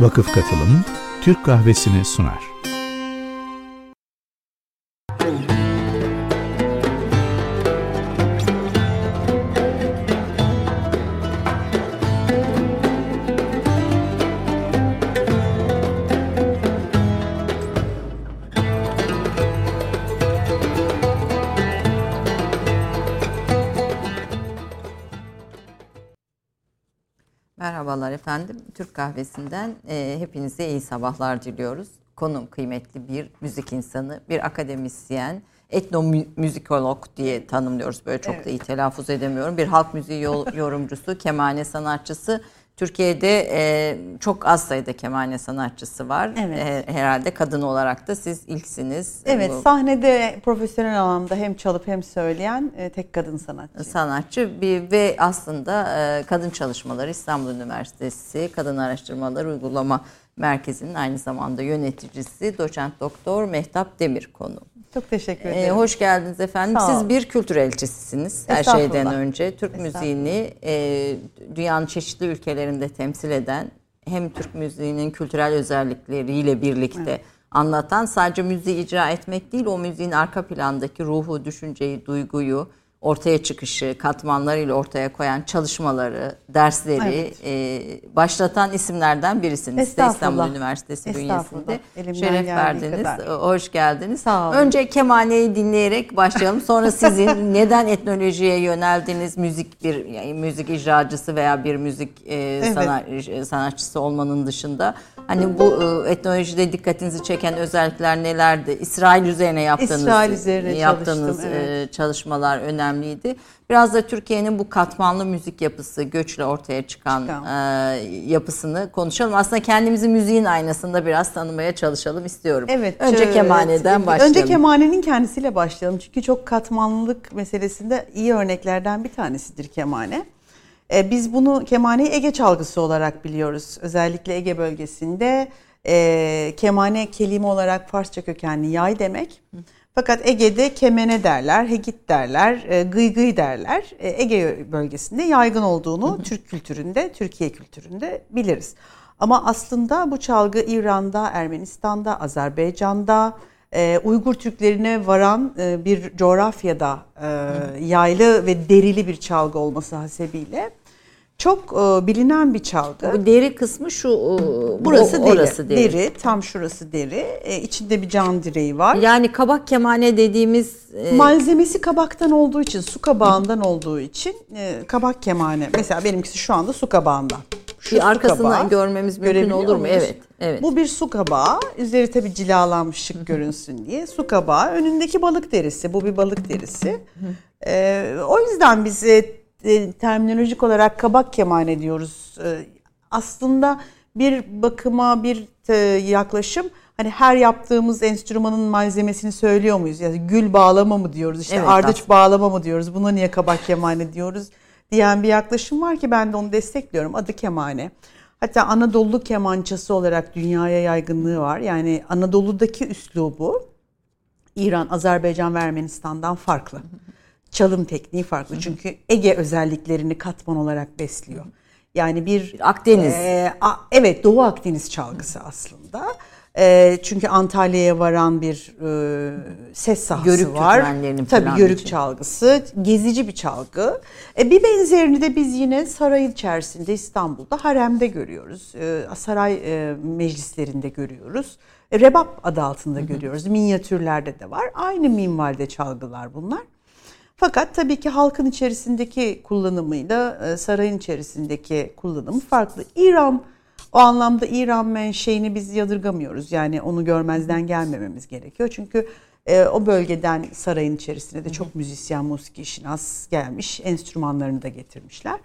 Vakıf Katılım Türk Kahvesi'ni sunar. Türk Kahvesi'nden e, hepinize iyi sabahlar diliyoruz. Konum kıymetli bir müzik insanı, bir akademisyen, etnomüzikolog diye tanımlıyoruz. Böyle çok Evet. da iyi telaffuz edemiyorum. Bir halk müziği yorumcusu, kemane sanatçısı. Türkiye'de e, çok az sayıda kemane sanatçısı var. Evet. E, herhalde kadın olarak da siz ilksiniz. Evet Bu sahnede profesyonel anlamda hem çalıp hem söyleyen e, tek kadın sanatçı. sanatçı bir ve aslında e, kadın çalışmaları İstanbul Üniversitesi Kadın Araştırmaları Uygulama Merkezi'nin aynı zamanda yöneticisi doçent doktor Mehtap Demir konu. Çok teşekkür E, ederim. hoş geldiniz efendim. Sağ Siz bir kültür elçisisiniz her şeyden önce. Türk müziğini e, dünyanın çeşitli ülkelerinde temsil eden hem Türk müziğinin kültürel özellikleriyle birlikte anlatan sadece müziği icra etmek değil o müziğin arka plandaki ruhu, düşünceyi, duyguyu ortaya çıkışı, katmanlarıyla ortaya koyan çalışmaları, dersleri Evet. e, başlatan isimlerden birisiniz. De İstanbul. Üniversitesi bünyesinde şeref verdiniz. kadar. Hoş geldiniz. Sağ olun. Önce kemaneyi dinleyerek başlayalım. Sonra sizin neden etnolojiye yöneldiniz? Müzik bir yani müzik icracısı veya bir müzik e, sana- e, sanatçısı olmanın dışında hani bu e, etnolojide dikkatinizi çeken özellikler nelerdi? İsrail üzerine yaptığınız İsrail üzerine yaptığınız çalıştım, evet. e, çalışmalar önemliydi. Biraz da Türkiye'nin bu katmanlı müzik yapısı, göçle ortaya çıkan Çıkan. e, yapısını konuşalım. Aslında kendimizi müziğin aynasında biraz tanımaya çalışalım istiyorum. Evet. Önce e, kemaneden evet. başlayalım. Önce kemanenin kendisiyle başlayalım. Çünkü çok katmanlılık meselesinde iyi örneklerden bir tanesidir kemane. E, biz bunu kemaneyi Ege çalgısı olarak biliyoruz. Özellikle Ege bölgesinde e, kemane kelime olarak Farsça kökenli yay demek. Fakat Ege'de kemene derler, hegit derler, e, gıy gıy derler. E, Ege bölgesinde yaygın olduğunu Türk kültüründe, Türkiye kültüründe biliriz. Ama aslında bu çalgı İran'da, Ermenistan'da, Azerbaycan'da, e, Uygur Türklerine varan e, bir coğrafyada e, yaylı ve derili bir çalgı olması hasebiyle çok e, bilinen bir çalgı. Bu deri kısmı şu e, Burası o- deri. orası deri. deri. tam şurası deri. E, içinde bir can direği var. Yani kabak kemane dediğimiz e, Malzemesi kabaktan olduğu için, su kabağından olduğu için e, kabak kemane. Mesela benimkisi şu anda su kabağından. Şu bir kabağı. görmemiz mümkün olur mu? Evet. Evet. Bu bir su kabağı. Üzeri tabii cilalanmış şık görünsün diye. Su kabağı. Önündeki balık derisi. Bu bir balık derisi. Ee, o yüzden biz e, e, terminolojik olarak kabak kemane diyoruz. Ee, aslında bir bakıma bir e, yaklaşım hani her yaptığımız enstrümanın malzemesini söylüyor muyuz? Yani gül bağlama mı diyoruz? İşte Evet, ardıç aslında. bağlama mı diyoruz? Buna niye kabak kemane diyoruz? diyen bir yaklaşım var ki ben de onu destekliyorum. Adı kemane. Hatta Anadolu kemançası olarak dünyaya yaygınlığı var. Yani Anadolu'daki üslubu İran, Azerbaycan ve Ermenistan'dan farklı. Çalım tekniği farklı. Çünkü Ege özelliklerini katman olarak besliyor. Yani bir Akdeniz. e, a- evet Doğu Akdeniz çalgısı aslında. E, çünkü Antalya'ya varan bir e, ses sahası Yörük var. Tabii yörük için. çalgısı, gezici bir çalgı. E, bir benzerini de biz yine saray içerisinde İstanbul'da haremde görüyoruz. E, saray e, meclislerinde görüyoruz. E, rebap adı altında görüyoruz. Minyatürlerde de var. Aynı minvalde çalgılar bunlar. Fakat tabii ki halkın içerisindeki kullanımıyla e, sarayın içerisindeki kullanımı farklı. İran o anlamda İran menşeini biz yadırgamıyoruz. Yani onu görmezden gelmememiz gerekiyor. Çünkü e, o bölgeden sarayın içerisine de çok müzisyen, musiki, şinas gelmiş. Enstrümanlarını da getirmişler.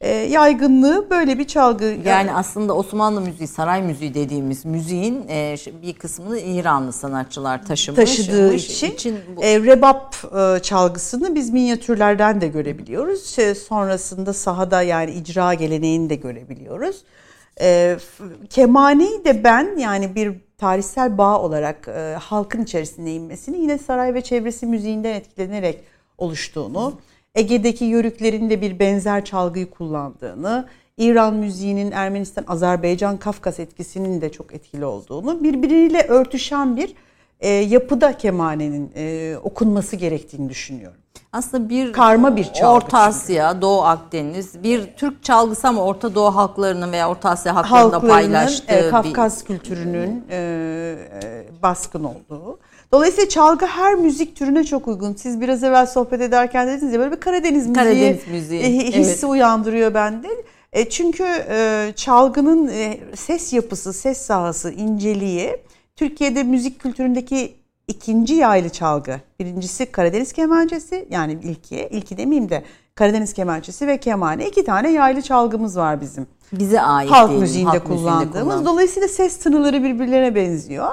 E, yaygınlığı böyle bir çalgı. Yani aslında Osmanlı müziği, saray müziği dediğimiz müziğin e, bir kısmını İranlı sanatçılar taşımış. taşıdığı Mış- için, bu- e, rebap e, çalgısını biz minyatürlerden de görebiliyoruz. E, sonrasında sahada yani icra geleneğini de görebiliyoruz. E, kemaneyi de ben yani bir tarihsel bağ olarak e, halkın içerisine inmesini yine saray ve çevresi müziğinden etkilenerek oluştuğunu, Ege'deki yörüklerin de bir benzer çalgıyı kullandığını, İran müziğinin Ermenistan, Azerbaycan, Kafkas etkisinin de çok etkili olduğunu, birbiriyle örtüşen bir e, yapıda kemanenin e, okunması gerektiğini düşünüyorum. Aslında bir Karma bir çalgı Orta Asya, Doğu Akdeniz, bir Türk çalgısı ama Orta Doğu halklarının veya Orta Asya halklarında halklarının, paylaştığı e, bir Kafkas kültürünün e, e, baskın olduğu. Dolayısıyla çalgı her müzik türüne çok uygun. Siz biraz evvel sohbet ederken dediniz ya böyle bir Karadeniz müziği, Karadeniz müziği, e, hissi evet. uyandırıyor bende. E, çünkü e, çalgının e, ses yapısı, ses sahası, inceliği Türkiye'de müzik kültüründeki ikinci yaylı çalgı. Birincisi Karadeniz kemancesi yani ilki, ilki demeyeyim de Karadeniz kemançesi ve kemane iki tane yaylı çalgımız var bizim bize ait halk diyelim, müziğinde halk müziğinde kullandığımız. kullan- Dolayısıyla ses tınıları birbirlerine benziyor.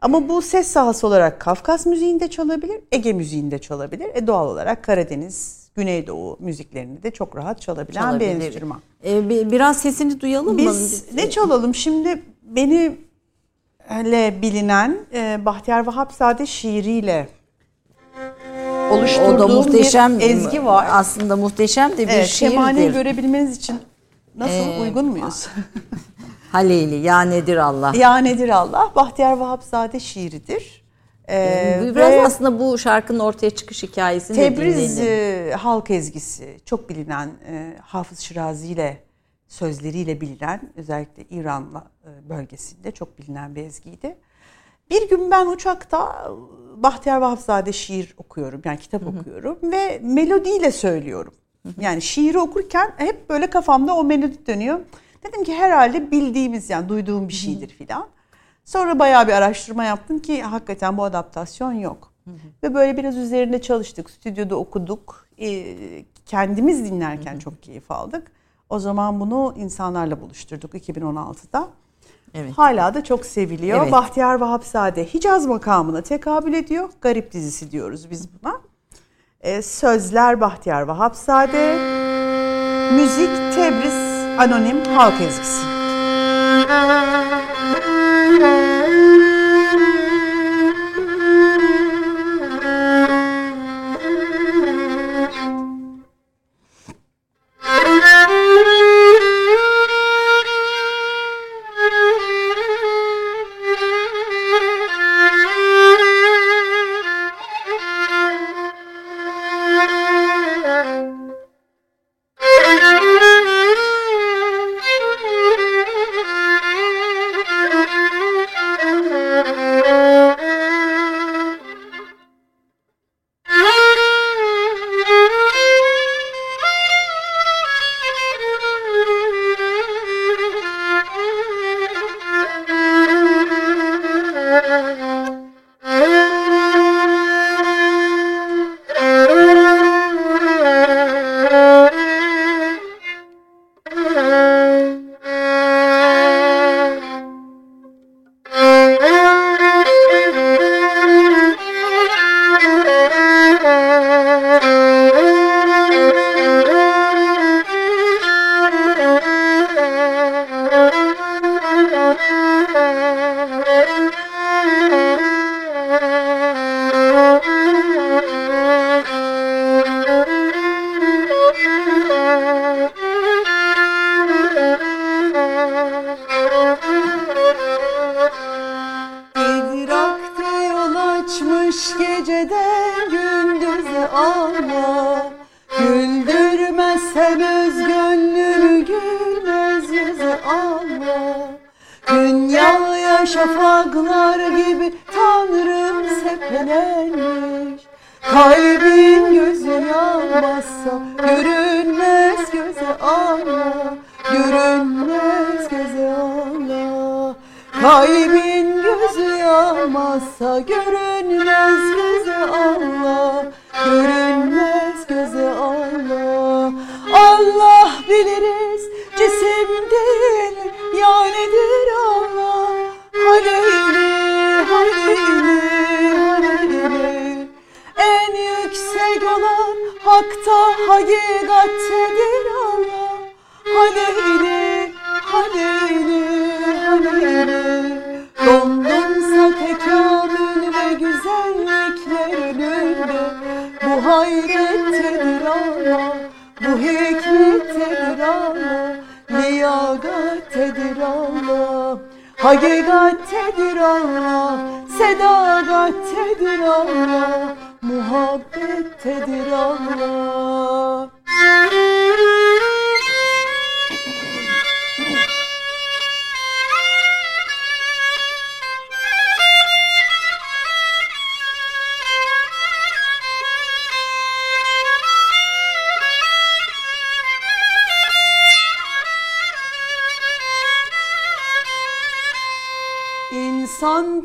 Ama bu ses sahası olarak Kafkas müziğinde çalabilir, Ege müziğinde çalabilir. E doğal olarak Karadeniz, Güneydoğu müziklerini de çok rahat çalabilen bir enstrüman. E, bi- biraz sesini duyalım mı? Biz ne çalalım? Şimdi beni ile bilinen e, Bahtiyar Vahapzade şiiriyle o da oluşturduğum muhteşem bir ezgi var. Aslında muhteşem de bir Evet, şiirdir. görebilmeniz için nasıl Ee, uygun muyuz? Haleyli ya nedir Allah. ya nedir Allah? Bahtiyar Vahapzade şiiridir. Ee, Biraz ve aslında bu şarkının ortaya çıkış hikayesini de Tebriz dinleyelim. e, halk ezgisi çok bilinen e, Hafız Şirazi ile sözleriyle bilinen özellikle İran e, bölgesinde çok bilinen bir ezgiydi. Bir gün ben uçakta Bahtiyar Vahapzade şiir okuyorum yani kitap okuyorum ve melodiyle söylüyorum. Yani şiiri okurken hep böyle kafamda o melodi dönüyor. Dedim ki herhalde bildiğimiz yani duyduğum bir şeydir filan. Sonra bayağı bir araştırma yaptım ki hakikaten bu adaptasyon yok. Ve böyle biraz üzerinde çalıştık. Stüdyoda okuduk. Kendimiz dinlerken çok keyif aldık. O zaman bunu insanlarla buluşturduk 2016'da. Evet. Hala da çok seviliyor. Evet. Bahtiyar Vahapzade Hicaz makamına tekabül ediyor. Garip dizisi diyoruz biz buna. Ee, sözler Bahtiyar Vahapzade. Müzik Tebriz Anonim Halk Ezgisi.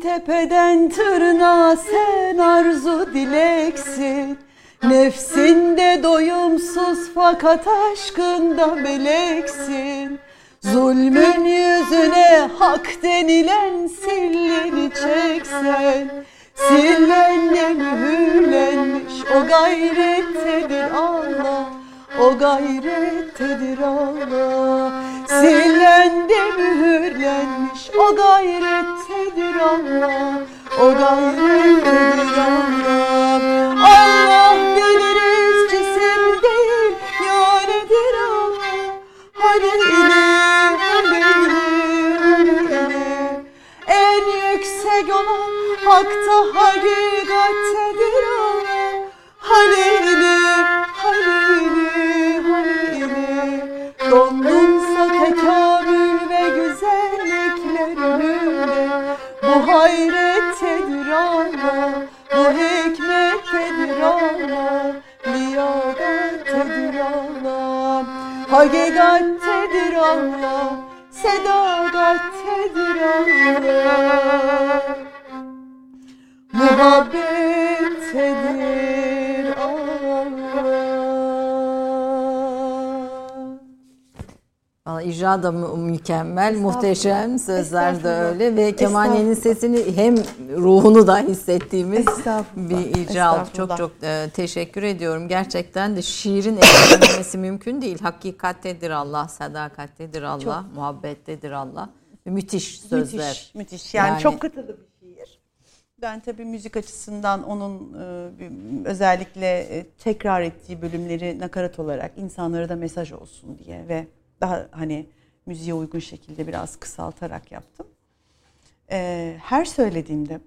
Tepeden tırnağa sen arzu dileksin. Nefsinde doyumsuz fakat aşkında meleksin. Zulmün yüzüne hak denilen silleni çeksen. Sillenle mühürlenmiş o gayrettedir Allah? O gayrettedir Allah Sillende mühürlenmiş. O gayrettedir Allah. O gayrettedir Allah. Allah biliriz cisim değil yaredir Allah. Halili, halili, halili En yüksek olan hakta hakikattedir Allah. Halili, halili, halili Dondunsa Bu hayrettedir Allah, bu hikmettedir Allah Liyagattedir Allah, hakikattedir Allah Sedakattedir Allah Muhabbettedir Valla icra da mü- mükemmel, muhteşem, sözler de öyle ve Estağfurullah. sesini hem ruhunu da hissettiğimiz bir icra oldu. Çok çok e, teşekkür ediyorum. Gerçekten de şiirin eklenmesi mümkün değil. Hakikattedir Allah, sadakattedir Allah, muhabbettedir Allah. Müthiş sözler. Müthiş, müthiş. Yani, Yani- çok kıtalı bir şiir. Ben tabii müzik açısından onun e, özellikle e, tekrar ettiği bölümleri nakarat olarak insanlara da mesaj olsun diye ve daha hani müziğe uygun şekilde biraz kısaltarak yaptım. E, her söylediğimde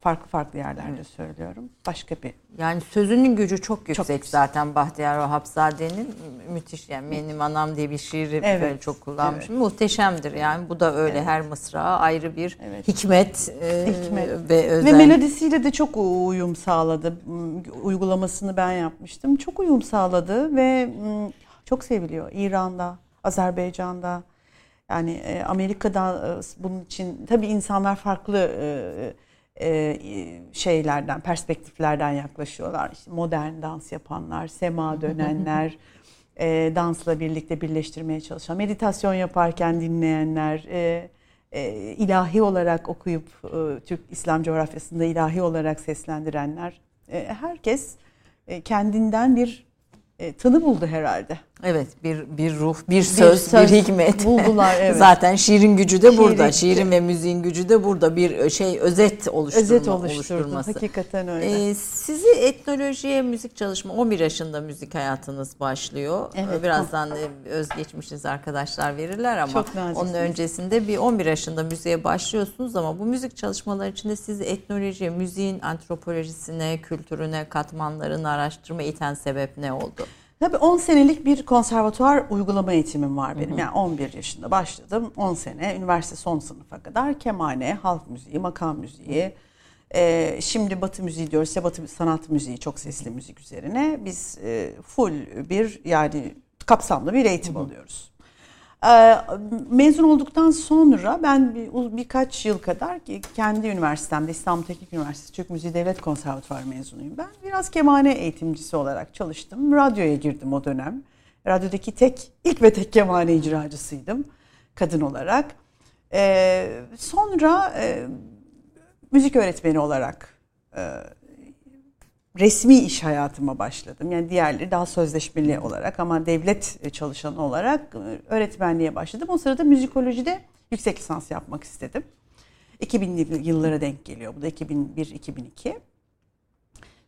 farklı farklı yerlerde söylüyorum. Başka bir Yani sözünün gücü çok yüksek yüksek. zaten Bahtiyar Vahapzade'nin. Mü- Müthiş yani benim anam diye bir şiiri Evet, böyle çok kullanmışım. Muhteşemdir yani bu da öyle her mısrağa ayrı bir Evet. hikmet, e, Hikmet. ve Ve özen. melodisiyle de çok uyum sağladı. M, Uygulamasını ben yapmıştım. Çok uyum sağladı ve m, çok seviliyor. İran'da, Azerbaycan'da, yani e, Amerika'da e, bunun için tabii insanlar farklı e, şeylerden, perspektiflerden yaklaşıyorlar. İşte modern dans yapanlar, sema dönenler, dansla birlikte birleştirmeye çalışan, meditasyon yaparken dinleyenler, ilahi olarak okuyup Türk İslam coğrafyasında ilahi olarak seslendirenler, herkes kendinden bir tanı buldu herhalde. Evet bir bir ruh, bir söz, bir, söz hikmet. buldular, evet. Zaten şiirin gücü de burada. Şiirin- Şiirin ve müziğin gücü de burada bir şey özet oluşturma, Özet oluşturması. Hakikaten öyle. Ee, sizi etnolojiye müzik çalışma 11 yaşında müzik hayatınız başlıyor. Evet. Birazdan e, özgeçmişiniz arkadaşlar verirler ama Çok naziksiniz. onun öncesinde bir 11 yaşında müziğe başlıyorsunuz ama bu müzik çalışmaları içinde sizi etnolojiye, müziğin antropolojisine, kültürüne, katmanlarını araştırma iten sebep ne oldu? Tabii 10 senelik bir konservatuvar uygulama eğitimim var benim. Yani 11 yaşında başladım. 10 sene üniversite son sınıfa kadar kemane, halk müziği, makam müziği. Ee, şimdi batı müziği diyoruz ya batı sanat müziği çok sesli müzik üzerine. Biz e, full bir yani kapsamlı bir eğitim alıyoruz. Ee, mezun olduktan sonra ben bir, birkaç yıl kadar kendi üniversitemde İstanbul Teknik Üniversitesi Türk Müziği Devlet Konservatuvarı mezunuyum ben. Biraz kemane eğitimcisi olarak çalıştım. Radyoya girdim o dönem. Radyodaki tek, ilk ve tek kemane icracısıydım kadın olarak. Ee, sonra e, müzik öğretmeni olarak e, resmi iş hayatıma başladım. Yani diğerleri daha sözleşmeli olarak ama devlet çalışanı olarak e, öğretmenliğe başladım. O sırada müzikolojide yüksek lisans yapmak istedim. 2000'li yıllara denk geliyor bu da 2001-2002.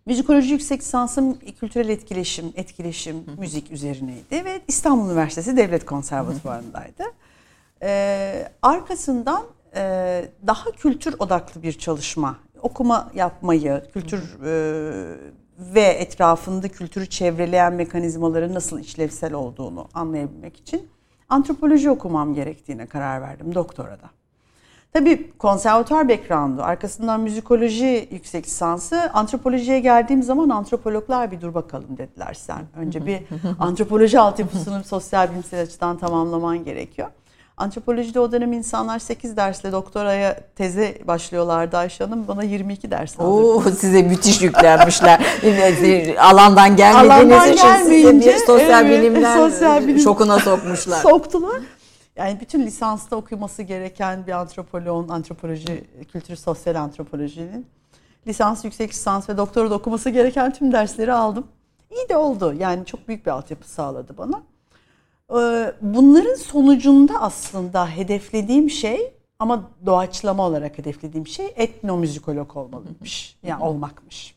Müzikoloji yüksek lisansım kültürel etkileşim, etkileşim, müzik üzerineydi ve İstanbul Üniversitesi Devlet Konservatuvarı'ndaydı. E, arkasından e, daha kültür odaklı bir çalışma, okuma yapmayı, kültür e, ve etrafında kültürü çevreleyen mekanizmaların nasıl işlevsel olduğunu anlayabilmek için antropoloji okumam gerektiğine karar verdim doktorada. Tabii konservatuar background'u, arkasından müzikoloji yüksek lisansı. Antropolojiye geldiğim zaman antropologlar bir dur bakalım dediler sen. Önce bir antropoloji altyapısını sosyal bilimsel açıdan tamamlaman gerekiyor. Antropolojide o dönem insanlar 8 dersle doktoraya teze başlıyorlardı Ayşe Hanım. Bana 22 ders aldı. Oo, size müthiş yüklenmişler. Alandan gelmediğiniz Alandan için size bir sosyal evet, bilimler sosyal bilim- şokuna sokmuşlar. Soktular. Yani bütün lisansta okuması gereken bir antropoloğun, antropoloji, kültür sosyal antropolojinin lisans, yüksek lisans ve doktora da okuması gereken tüm dersleri aldım. İyi de oldu. Yani çok büyük bir altyapı sağladı bana. Ee, Bunların sonucunda aslında hedeflediğim şey ama doğaçlama olarak hedeflediğim şey etnomüzikolog olmalıymış. Yani olmakmış.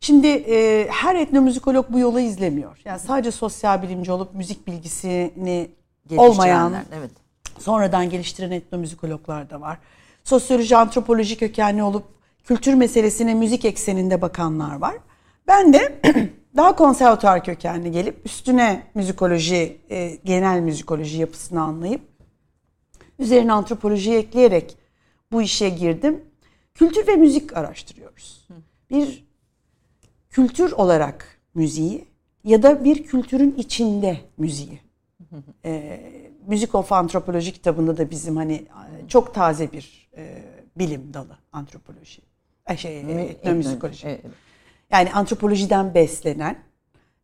Şimdi e, her etnomüzikolog bu yolu izlemiyor. Yani sadece sosyal bilimci olup müzik bilgisini olmayan, Evet. sonradan geliştiren etnomüzikologlar da var. Sosyoloji, antropoloji kökenli olup kültür meselesine müzik ekseninde bakanlar var. Ben de daha konservatuar kökenli gelip üstüne müzikoloji, e, genel müzikoloji yapısını anlayıp üzerine antropoloji ekleyerek bu işe girdim. Kültür ve müzik araştırıyoruz. Bir kültür olarak müziği ya da bir kültürün içinde müziği. Ee, Music of Antropoloji kitabında da bizim hani e, çok taze bir e, bilim dalı antropoloji. Ay şey, etnomüzikoloji. Evet. Yani antropolojiden beslenen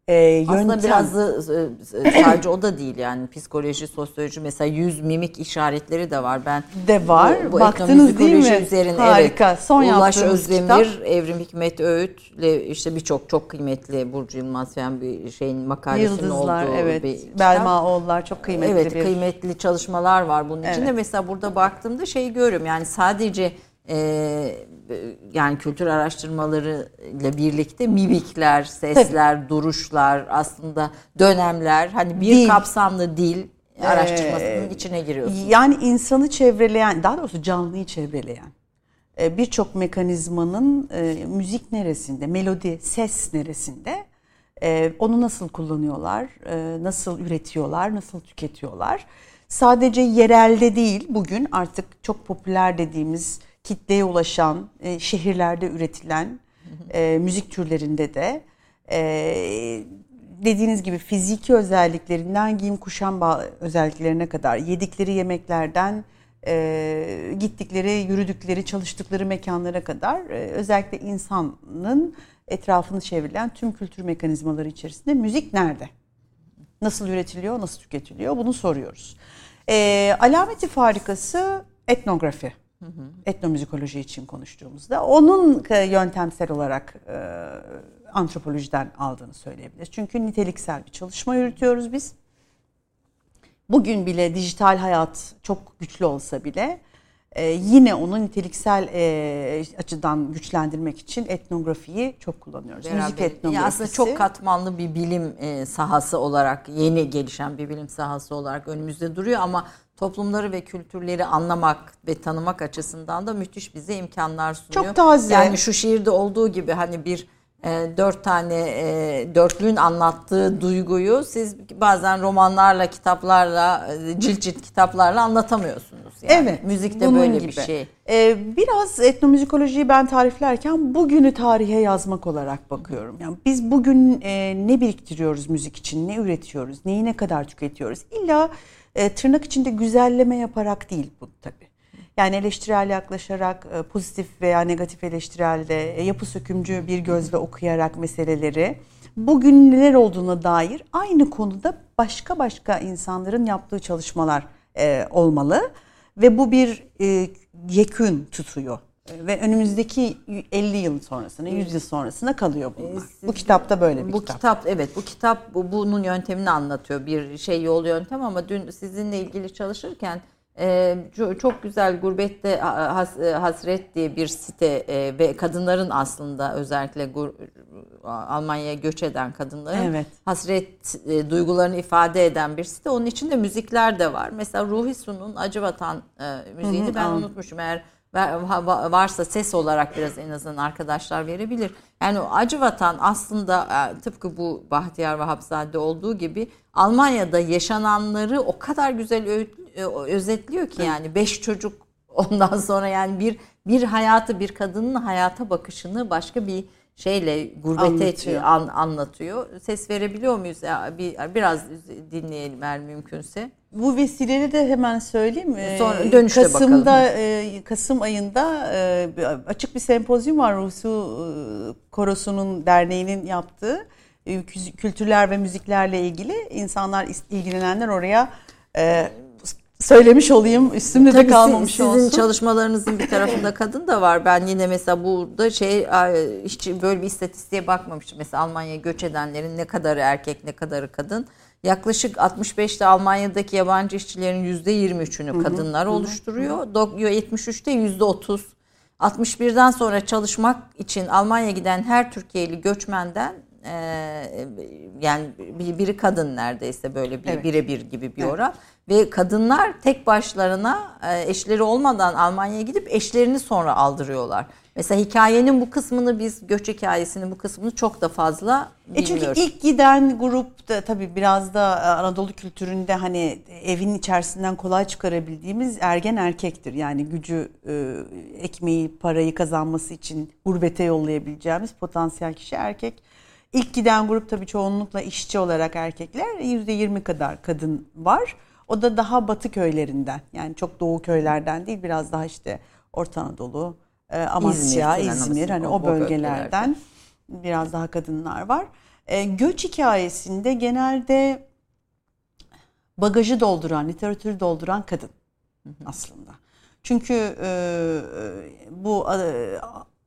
e, Aslında yöntem. biraz da e, e, sadece o da değil yani psikoloji, sosyoloji mesela yüz mimik işaretleri de var. Ben De var. Bu, bu Baktınız değil mi? Üzerine, Harika. Evet, Son Ulaş Özdemir, kitap. Evrim Hikmet Öğüt'le işte birçok çok kıymetli Burcu Yılmaz falan bir şeyin makalesinin Yıldızlar, olduğu evet. bir kitap. Belma Oğullar çok kıymetli evet, bir. kıymetli çalışmalar var bunun içinde. Evet. Mesela burada baktığımda şeyi görüyorum yani sadece e, yani kültür araştırmaları ile birlikte mimikler, sesler, duruşlar, aslında dönemler hani bir Dil. kapsamlı dil araştırmasının içine giriyorsun. Yani insanı çevreleyen, daha doğrusu canlıyı çevreleyen e, birçok mekanizmanın e, müzik neresinde, melodi, ses neresinde, e, onu nasıl kullanıyorlar, e, nasıl üretiyorlar, nasıl tüketiyorlar. Sadece yerelde değil, bugün artık çok popüler dediğimiz kitleye ulaşan, e, şehirlerde üretilen e, müzik türlerinde de e, dediğiniz gibi fiziki özelliklerinden giyim kuşam özelliklerine kadar yedikleri yemeklerden e, gittikleri, yürüdükleri, çalıştıkları mekanlara kadar e, özellikle insanın etrafını çevrilen tüm kültür mekanizmaları içerisinde müzik nerede? Nasıl üretiliyor, nasıl tüketiliyor bunu soruyoruz. E, alameti farikası etnografi. Etnomüzikoloji için konuştuğumuzda onun yöntemsel olarak e, antropolojiden aldığını söyleyebiliriz. Çünkü niteliksel bir çalışma yürütüyoruz biz. Bugün bile dijital hayat çok güçlü olsa bile e, yine onu niteliksel e, açıdan güçlendirmek için etnografiyi çok kullanıyoruz. Müzik Beraber- etnografisi. Ya aslında çok katmanlı bir bilim e, sahası olarak yeni gelişen bir bilim sahası olarak önümüzde duruyor ama toplumları ve kültürleri anlamak ve tanımak açısından da müthiş bize imkanlar sunuyor. Çok taze. Yani şu şiirde olduğu gibi hani bir e, dört tane e, dörtlüğün anlattığı duyguyu siz bazen romanlarla, kitaplarla, e, cilt cilt kitaplarla anlatamıyorsunuz. Yani. Evet. Müzik de böyle gibi. bir şey. Ee, biraz etnomüzikolojiyi ben tariflerken bugünü tarihe yazmak olarak bakıyorum. Yani biz bugün e, ne biriktiriyoruz müzik için, ne üretiyoruz, neyi ne kadar tüketiyoruz? İlla e, tırnak içinde güzelleme yaparak değil bu tabii. Yani eleştirel yaklaşarak, e, pozitif veya negatif eleştirelde, e, yapı sökümcü bir gözle okuyarak meseleleri, bugün neler olduğuna dair aynı konuda başka başka insanların yaptığı çalışmalar e, olmalı. Ve bu bir e, yekün tutuyor. E, Ve önümüzdeki 50 yıl sonrasına, 100 yıl sonrasına kalıyor bunlar. Bu kitapta böyle bir bu kitap. kitap. evet bu kitap bu, bunun yöntemini anlatıyor bir şey yol yöntem ama dün sizinle ilgili çalışırken Ee, çok güzel Gurbette Hasret diye bir site e, ve kadınların aslında özellikle Almanya'ya göç eden kadınların evet. hasret e, duygularını ifade eden bir site. Onun içinde müzikler de var. Mesela Ruhi Su'nun Acı Vatan e, müziğini hı hı, ben anladım. unutmuşum. Eğer varsa ses olarak biraz en azından arkadaşlar verebilir. Yani o Acı Vatan aslında tıpkı bu Bahtiyar Vahapzade olduğu gibi Almanya'da yaşananları o kadar güzel e, özetliyor ki yani beş çocuk ondan sonra yani bir bir hayatı bir kadının hayata bakışını başka bir şeyle gurbete anlatıyor. An, anlatıyor. Ses verebiliyor muyuz? Ya bir biraz dinleyelim eğer mümkünse. Bu vesileyle de hemen söyleyeyim. Sonra dönüşte Kasım'da bakalım. E, Kasım ayında e, açık bir sempozyum var Rusu Korosu'nun derneğinin yaptığı kültürler ve müziklerle ilgili insanlar ilgilenenler oraya söylemiş olayım üstümde Tabii de kalmamış sizin olsun. Sizin çalışmalarınızın bir tarafında kadın da var. Ben yine mesela burada şey hiç böyle bir istatistiğe bakmamıştım. Mesela Almanya'ya göç edenlerin ne kadarı erkek ne kadarı kadın. Yaklaşık 65'te Almanya'daki yabancı işçilerin %23'ünü kadınlar hı hı, oluşturuyor. Hı. 73'te %30. 61'den sonra çalışmak için Almanya'ya giden her Türkiye'li göçmenden e, yani biri kadın neredeyse böyle bir evet. birebir gibi bir oran. Evet. Ve kadınlar tek başlarına e, eşleri olmadan Almanya'ya gidip eşlerini sonra aldırıyorlar. Mesela hikayenin bu kısmını biz göç hikayesinin bu kısmını çok da fazla bilmiyoruz. E çünkü ilk giden grup da tabii biraz da e, Anadolu kültüründe hani evin içerisinden kolay çıkarabildiğimiz ergen erkektir. Yani gücü, e, ekmeği, parayı kazanması için gurbete yollayabileceğimiz potansiyel kişi erkek. İlk giden grup tabii çoğunlukla işçi olarak erkekler. %20 kadar kadın var. O da daha batı köylerinden yani çok doğu köylerden değil biraz daha işte Orta Anadolu, e, Amasya, İzmir, İzmir hani o, o bölgelerden biraz daha kadınlar var. E, göç hikayesinde genelde bagajı dolduran, literatürü dolduran kadın aslında. Çünkü e, bu e,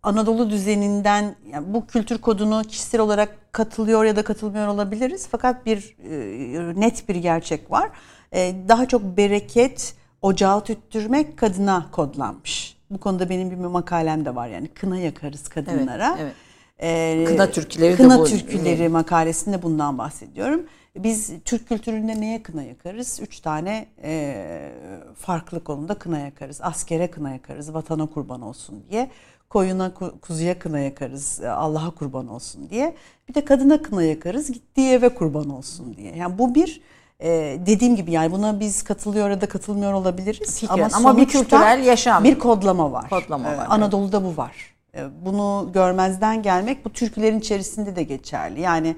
Anadolu düzeninden yani bu kültür kodunu kişisel olarak katılıyor ya da katılmıyor olabiliriz. Fakat bir e, net bir gerçek var. E, daha çok bereket ocağı tüttürmek kadına kodlanmış. Bu konuda benim bir makalem de var yani kına yakarız kadınlara. Evet, evet. Ee, kına türküleri kına de bu. türküleri makalesinde bundan bahsediyorum. Biz Türk kültüründe neye kına yakarız? Üç tane e, farklı konuda kına yakarız. Askere kına yakarız, vatana kurban olsun diye. Koyuna, kuzuya kına yakarız, e, Allah'a kurban olsun diye. Bir de kadına kına yakarız, gittiği eve kurban olsun diye. Yani bu bir ee, dediğim gibi yani buna biz katılıyor ya da katılmıyor olabiliriz. Fikren. Ama, ama bir kültürel yaşam. Bir kodlama var. Kodlama var. Ee, Anadolu'da bu var. Ee, bunu görmezden gelmek bu türkülerin içerisinde de geçerli. Yani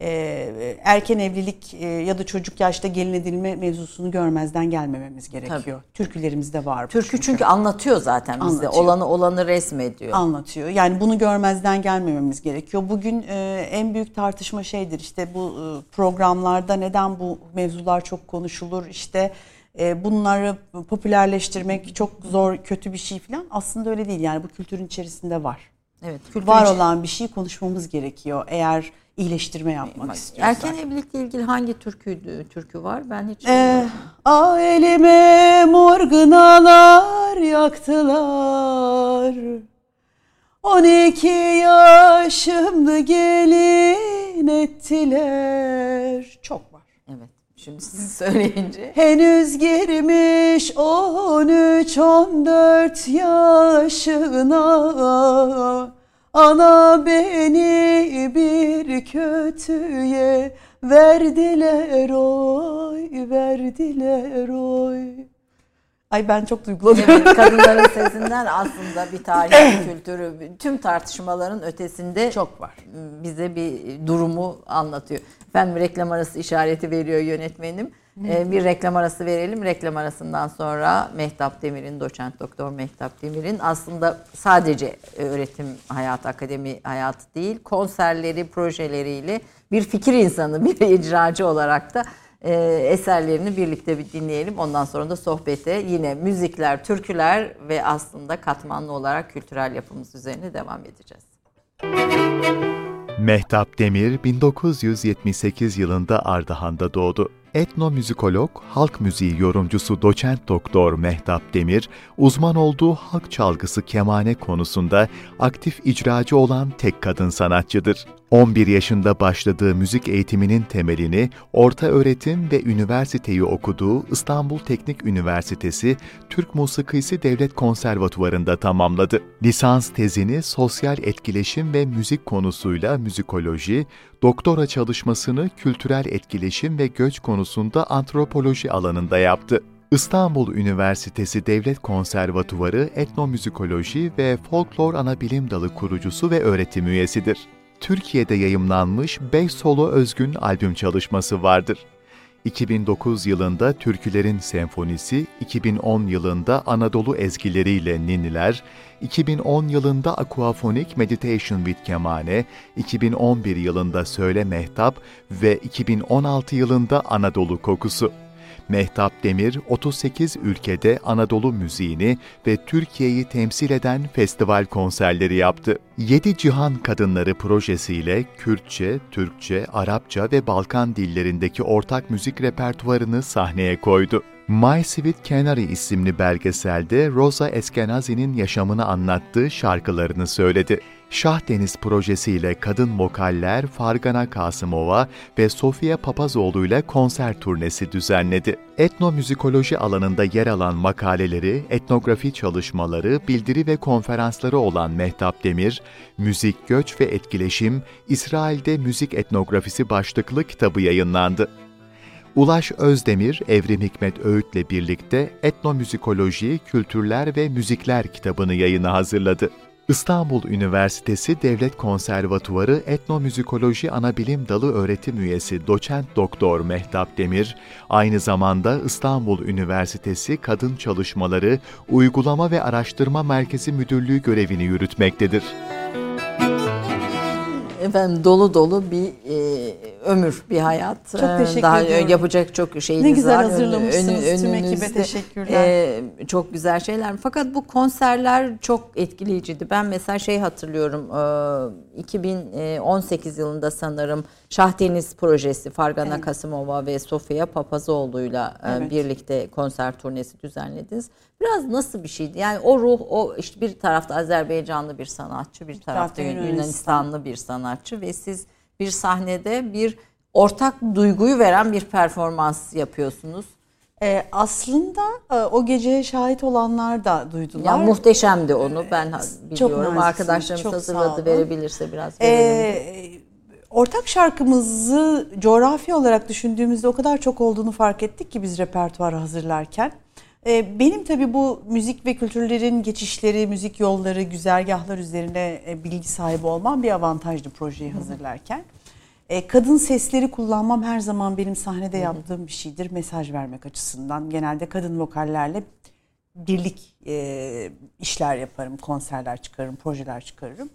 e, erken evlilik e, ya da çocuk yaşta gelin edilme mevzusunu görmezden gelmememiz gerekiyor. Tabii. Türkülerimizde var bu. Türkü çünkü, çünkü anlatıyor zaten bizde. Olanı olanı resmediyor. Anlatıyor. Yani bunu görmezden gelmememiz gerekiyor. Bugün e, en büyük tartışma şeydir. İşte bu e, programlarda neden bu mevzular çok konuşulur? İşte e, bunları popülerleştirmek çok zor, kötü bir şey falan. Aslında öyle değil. Yani bu kültürün içerisinde var. Evet. Var olan bir şey konuşmamız gerekiyor. Eğer iyileştirme yapmak istiyorsak. Erken evlilikle ilgili hangi türkü türkü var? Ben hiç ee, Aileme morgınalar yaktılar 12 yaşımda gelin ettiler. Çok var. Evet. Şimdi siz söyleyince. Henüz girmiş 13-14 yaşına Ana beni bir kötüye verdiler oy, verdiler oy. Ay ben çok duygulanıyorum. Evet, kadınların sesinden aslında bir tarih, kültürü, tüm tartışmaların ötesinde çok var. Bize bir durumu anlatıyor. Efendim reklam arası işareti veriyor yönetmenim. Ee, bir reklam arası verelim. Reklam arasından sonra Mehtap Demir'in, doçent doktor Mehtap Demir'in aslında sadece öğretim hayatı, akademi hayatı değil, konserleri, projeleriyle bir fikir insanı, bir icracı olarak da e, eserlerini birlikte bir dinleyelim. Ondan sonra da sohbete yine müzikler, türküler ve aslında katmanlı olarak kültürel yapımız üzerine devam edeceğiz. Mehtap Demir 1978 yılında Ardahan'da doğdu. Etnomüzikolog, halk müziği yorumcusu doçent doktor Mehtap Demir, uzman olduğu halk çalgısı kemane konusunda aktif icracı olan tek kadın sanatçıdır. 11 yaşında başladığı müzik eğitiminin temelini orta öğretim ve üniversiteyi okuduğu İstanbul Teknik Üniversitesi Türk Musikisi Devlet Konservatuvarı'nda tamamladı. Lisans tezini sosyal etkileşim ve müzik konusuyla müzikoloji, doktora çalışmasını kültürel etkileşim ve göç konusunda antropoloji alanında yaptı. İstanbul Üniversitesi Devlet Konservatuvarı Etnomüzikoloji ve Folklor Anabilim Dalı kurucusu ve öğretim üyesidir. Türkiye'de yayımlanmış 5 solo özgün albüm çalışması vardır. 2009 yılında Türkülerin Senfonisi, 2010 yılında Anadolu ezgileriyle Ninniler, 2010 yılında Aquaphonic Meditation with Kemane, 2011 yılında Söyle Mehtap ve 2016 yılında Anadolu Kokusu. Mehtap Demir 38 ülkede Anadolu müziğini ve Türkiye'yi temsil eden festival konserleri yaptı. Yedi Cihan Kadınları projesiyle Kürtçe, Türkçe, Arapça ve Balkan dillerindeki ortak müzik repertuarını sahneye koydu. My Sweet Canary isimli belgeselde Rosa Eskenazi'nin yaşamını anlattığı şarkılarını söyledi. Şah Deniz projesiyle kadın vokaller Fargana Kasımova ve Sofia Papazoğlu ile konser turnesi düzenledi. Etnomüzikoloji alanında yer alan makaleleri, etnografi çalışmaları, bildiri ve konferansları olan Mehtap Demir, Müzik, Göç ve Etkileşim, İsrail'de Müzik Etnografisi başlıklı kitabı yayınlandı. Ulaş Özdemir, Evrim Hikmet Öğüt'le birlikte Etnomüzikoloji, Kültürler ve Müzikler kitabını yayına hazırladı. İstanbul Üniversitesi Devlet Konservatuvarı Etnomüzikoloji Anabilim Dalı öğretim üyesi doçent doktor Mehtap Demir, aynı zamanda İstanbul Üniversitesi Kadın Çalışmaları Uygulama ve Araştırma Merkezi Müdürlüğü görevini yürütmektedir. Efendim dolu dolu bir e, ömür, bir hayat. Çok teşekkür Daha ediyorum. yapacak çok şeyiniz Ne güzel var. hazırlamışsınız. Önü- Tüm ekibe teşekkürler. E, çok güzel şeyler. Fakat bu konserler çok etkileyiciydi. Ben mesela şey hatırlıyorum. e, 2018 yılında sanırım Şah Deniz projesi Fargana Kasımova ve Sofia Papazoğlu'yla e, Evet. birlikte konser turnesi düzenlediniz. Biraz nasıl bir şeydi? Yani o ruh, o işte bir tarafta Azerbaycanlı bir sanatçı, bir tarafta tarafta. Yunanistan. Yunanistanlı bir sanatçı ve siz bir sahnede bir ortak duyguyu veren bir performans yapıyorsunuz. Ee, aslında e, o geceye şahit olanlar da duydular. Ya muhteşemdi onu ben biliyorum. naziksiniz, Arkadaşlarımız çok hazırladı verebilirse biraz verelim. Ee, ortak şarkımızı coğrafi olarak düşündüğümüzde o kadar çok olduğunu fark ettik ki biz repertuarı hazırlarken. Ee, benim tabii bu müzik ve kültürlerin geçişleri, müzik yolları, güzergahlar üzerine e, bilgi sahibi olmam bir avantajdı projeyi hazırlarken. Ee, kadın sesleri kullanmam her zaman benim sahnede yaptığım bir şeydir mesaj vermek açısından. Genelde kadın vokallerle birlik e, işler yaparım, konserler çıkarırım, projeler çıkarırım.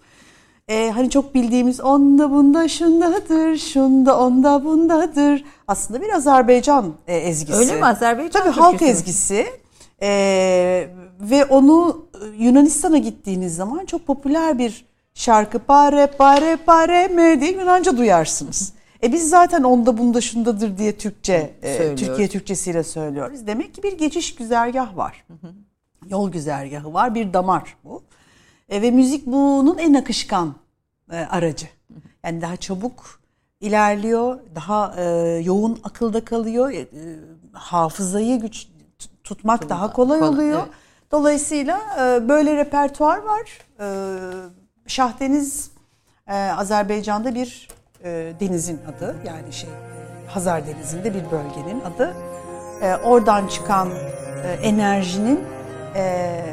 E, hani çok bildiğimiz onda bunda şundadır, şunda onda bundadır. Aslında bir Azerbaycan e, ezgisi. Öyle mi? Azerbaycan Tabii halk ezgisi. E, ve onu e, Yunanistan'a gittiğiniz zaman çok popüler bir şarkı. Pare pare pare me diye Yunanca duyarsınız. E biz zaten onda bunda şundadır diye Türkçe, e. Türkiye Türkçesiyle söylüyoruz. Demek ki bir geçiş güzergah var. Yol güzergahı var, bir damar bu. E, ve müzik bunun en akışkan e, aracı. Yani daha çabuk ilerliyor, daha e, yoğun akılda kalıyor. E, hafızayı güç tut- tutmak daha kolay kolay, oluyor. evet. Dolayısıyla e, böyle repertuar var. E, Şahdeniz e, Azerbaycan'da bir e, denizin adı. Yani şey e, Hazar Denizi'nde bir bölgenin adı. E, oradan çıkan e, enerjinin e,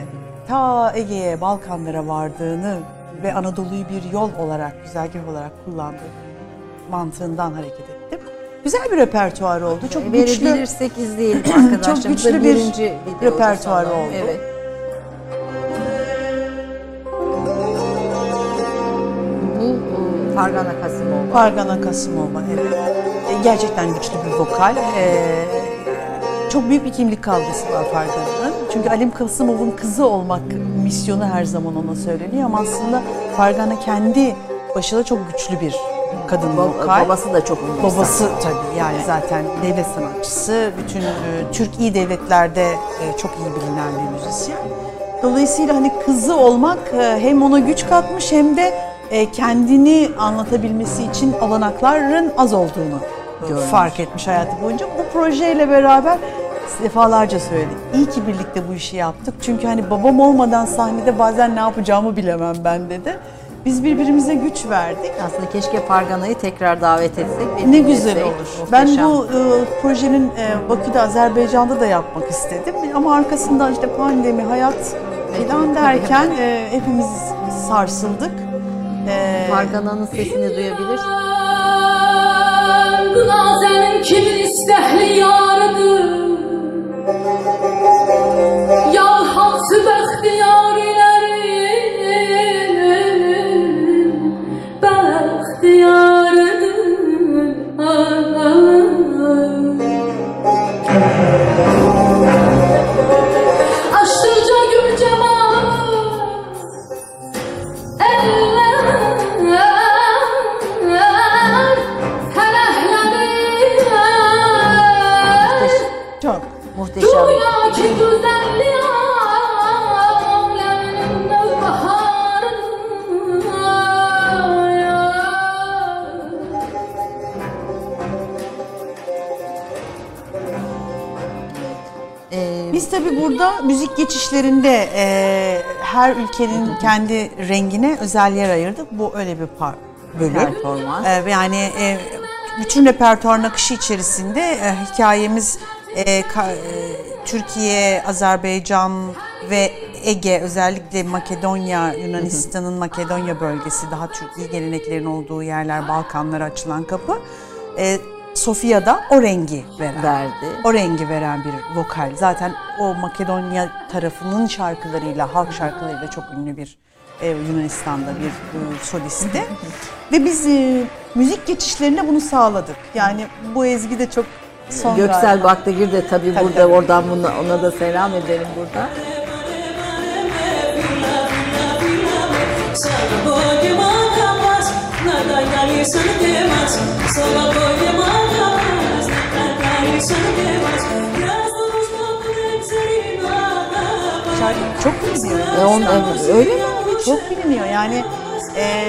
ta Ege'ye, Balkanlara vardığını ve Anadolu'yu bir yol olarak, güzergah olarak kullandığı mantığından hareket ettim. Güzel bir repertuar oldu. Çok güçlü. Verebilirsek izleyelim arkadaşlar. Çok güçlü bir repertuar oldu. Evet. Bu e, Fargana Kasımova. Pargana Kasımova evet. E, gerçekten güçlü bir vokal. E, çok büyük bir kimlik kavgası var Fargana'nın. Çünkü Alim Kasımov'un kızı olmak misyonu her zaman ona söyleniyor ama aslında Fargana kendi başına çok güçlü bir kadın Ba- vokal. babası da çok ünlü. Babası tabii yani zaten devlet sanatçısı. Bütün e, Türk iyi devletlerde e, çok iyi bilinen bir müzisyen. Dolayısıyla hani kızı olmak e, hem ona güç katmış hem de e, kendini anlatabilmesi için olanakların az olduğunu fark etmiş hayatı boyunca. Bu projeyle beraber defalarca söyledik. İyi ki birlikte bu işi yaptık. Çünkü hani babam olmadan sahnede bazen ne yapacağımı bilemem ben dedi. Biz birbirimize güç verdik. Aslında keşke Pargana'yı tekrar davet etsek. Ne güzel olur. Ben Muhteşem. bu e, projenin e, Bakü'de, Azerbaycan'da da yapmak istedim. Ama arkasından işte pandemi, hayat falan derken e, hepimiz sarsıldık. E, Pargana'nın sesini duyabilir. Nazenin kimin istehli yarıdır Yar hansı Muhteşem. Ee, Biz tabii burada müzik geçişlerinde e, her ülkenin kendi rengine özel yer ayırdık. Bu öyle bir par bölüm. Performans. E, yani e, bütün repertuar akışı içerisinde e, hikayemiz e, ka- e, Türkiye, Azerbaycan ve Ege özellikle Makedonya, Yunanistan'ın Makedonya bölgesi daha Türkiye geleneklerin olduğu yerler, Balkanlara açılan kapı. E, Sofya'da o rengi veren verdi. o rengi veren bir vokal. Zaten o Makedonya tarafının şarkılarıyla, halk şarkılarıyla çok ünlü bir e, Yunanistan'da bir e, solisti. Ve biz e, müzik geçişlerine bunu sağladık. Yani bu ezgi de çok son Göksel. Baktagir de tabii, Tabii, burada tabii. oradan buna, ona da selam edelim burada. Şarkı çok biliniyor. E, on, öyle mi? Çok biliniyor. Yani e,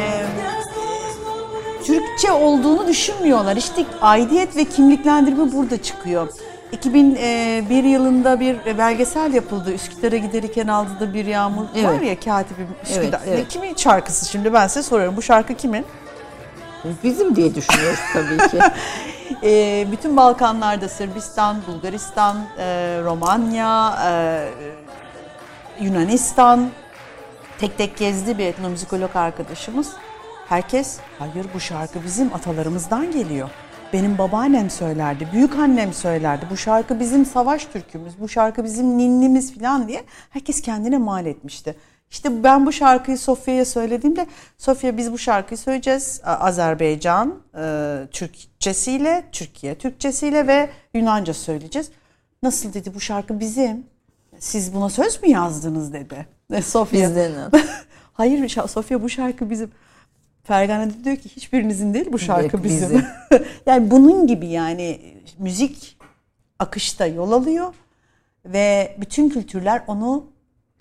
Türkçe olduğunu düşünmüyorlar. İşte aidiyet ve kimliklendirme burada çıkıyor. 2001 yılında bir belgesel yapıldı. Üsküdar'a giderken aldığı bir yağmur var Evet. ya katibim Üsküdar. Evet, evet. Ne, kimin şarkısı şimdi ben size soruyorum. Bu şarkı kimin? Bizim diye düşünüyoruz tabii ki. E, bütün Balkanlarda Sırbistan, Bulgaristan, e, Romanya, e, Yunanistan tek tek gezdi bir etnomüzikolog arkadaşımız. Herkes hayır bu şarkı bizim atalarımızdan geliyor. Benim babaannem söylerdi, büyük annem söylerdi. Bu şarkı bizim savaş türkümüz, bu şarkı bizim ninnimiz falan diye herkes kendine mal etmişti. İşte ben bu şarkıyı Sofya'ya söylediğimde Sofya biz bu şarkıyı söyleyeceğiz. Azerbaycan e, Türkçesiyle, Türkiye Türkçesiyle ve Yunanca söyleyeceğiz. Nasıl dedi bu şarkı bizim. Siz buna söz mü yazdınız dedi. Sofya. Bizden. Hayır Sofya bu şarkı bizim. Fergane de diyor ki hiçbirinizin değil bu şarkı Yok, bizim. bizim. yani bunun gibi yani müzik akışta yol alıyor ve bütün kültürler onu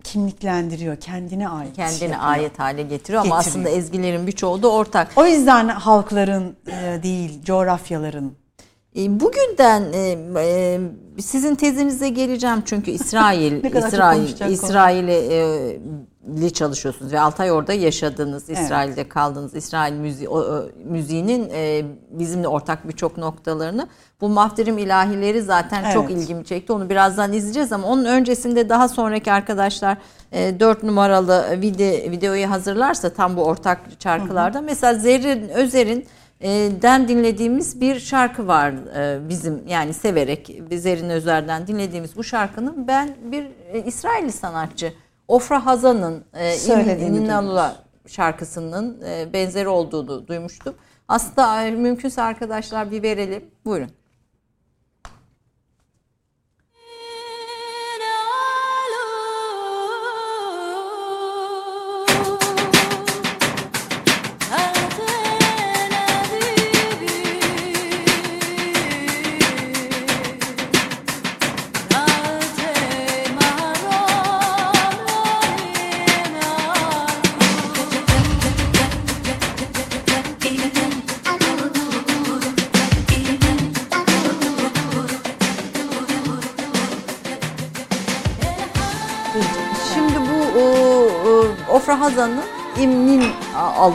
kimliklendiriyor, kendine ait. Kendine yapıyor. ait hale getiriyor ama Getiriyor. aslında ezgilerin birçoğu da ortak. O yüzden halkların e, değil, coğrafyaların E, Bugünden e, sizin tezinize geleceğim çünkü İsrail, İsrail, konuşacak İsrail'le çalışıyorsunuz ve 6 ay orada yaşadınız, İsrail'de kaldınız. İsrail o, müziğinin e, bizimle ortak birçok noktalarını. Bu Mafterim ilahileri zaten çok Evet. ilgimi çekti. Onu birazdan izleyeceğiz ama onun öncesinde daha sonraki arkadaşlar e, 4 numaralı video, videoyu hazırlarsa tam bu ortak şarkılarda. Mesela Zerrin Özer'in e, den dinlediğimiz bir şarkı var e, bizim yani severek Zerrin Özer'den dinlediğimiz bu şarkının ben bir e, İsrailli sanatçı Ofra Hazan'ın e, Söylediğini İn- İnnallah şarkısının e, benzeri olduğunu duymuştum. Aslında e, mümkünse arkadaşlar bir verelim. Buyurun.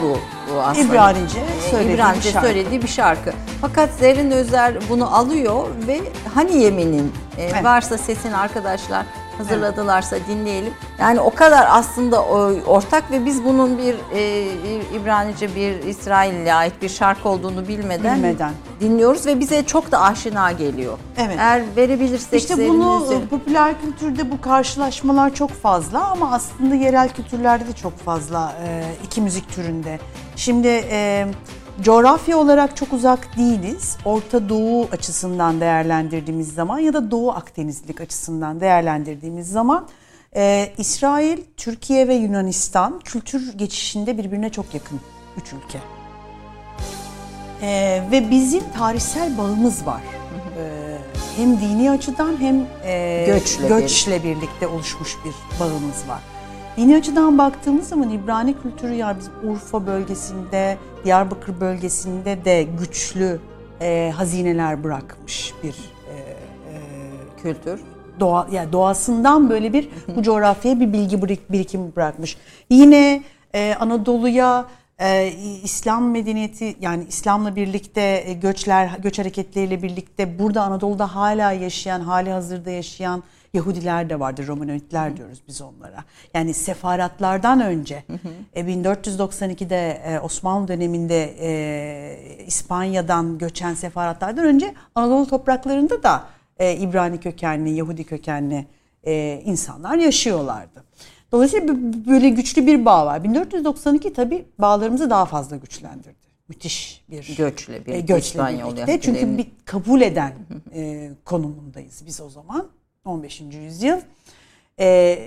Alu aslında. İbranice E, söylediği İbranice bir şarkı. söylediği bir şarkı. Fakat Zerrin Özer bunu alıyor ve Hani Yemin'in e, Evet. varsa sesini arkadaşlar hazırladılarsa dinleyelim. Yani o kadar aslında o, ortak ve biz bunun bir e, İbranice bir İsrail'e ait bir şarkı olduğunu bilmeden, Bilmeden. dinliyoruz ve bize çok da aşina geliyor. Evet. Eğer verebilirsek İşte bunu e, popüler kültürde bu karşılaşmalar çok fazla ama aslında yerel kültürlerde de çok fazla e, iki müzik türünde. Şimdi e, coğrafya olarak çok uzak değiliz. Orta Doğu açısından değerlendirdiğimiz zaman ya da Doğu Akdenizlik açısından değerlendirdiğimiz zaman e, İsrail, Türkiye ve Yunanistan kültür geçişinde birbirine çok yakın üç ülke. Ee, ve bizim tarihsel bağımız var. Ee, hem dini açıdan hem e, Göçle göçle birlikte oluşmuş bir bağımız var. Dini açıdan baktığımız zaman İbrani kültürü yani bizim Urfa bölgesinde, Diyarbakır bölgesinde de güçlü e, hazineler bırakmış bir kültür. doğa yani doğasından böyle bir bu coğrafyaya bir bilgi birik- birikimi bırakmış. Yine e, Anadolu'ya e, İslam medeniyeti yani İslam'la birlikte e, göçler göç hareketleriyle birlikte burada Anadolu'da hala yaşayan hali hazırda yaşayan Yahudiler de vardır. Romanoidler diyoruz biz onlara. Yani sefaratlardan önce e, 1492'de e, Osmanlı döneminde e, İspanya'dan göçen sefaratlardan önce Anadolu topraklarında da e, İbrani kökenli, Yahudi kökenli e, insanlar yaşıyorlardı. Dolayısıyla böyle güçlü bir bağ var. 1492 tabii bağlarımızı daha fazla güçlendirdi. Müthiş bir Göçle birlikte, e, göçle İspanyol birlikte. Çünkü bir kabul eden e, konumundayız biz o zaman 15. yüzyıl. E,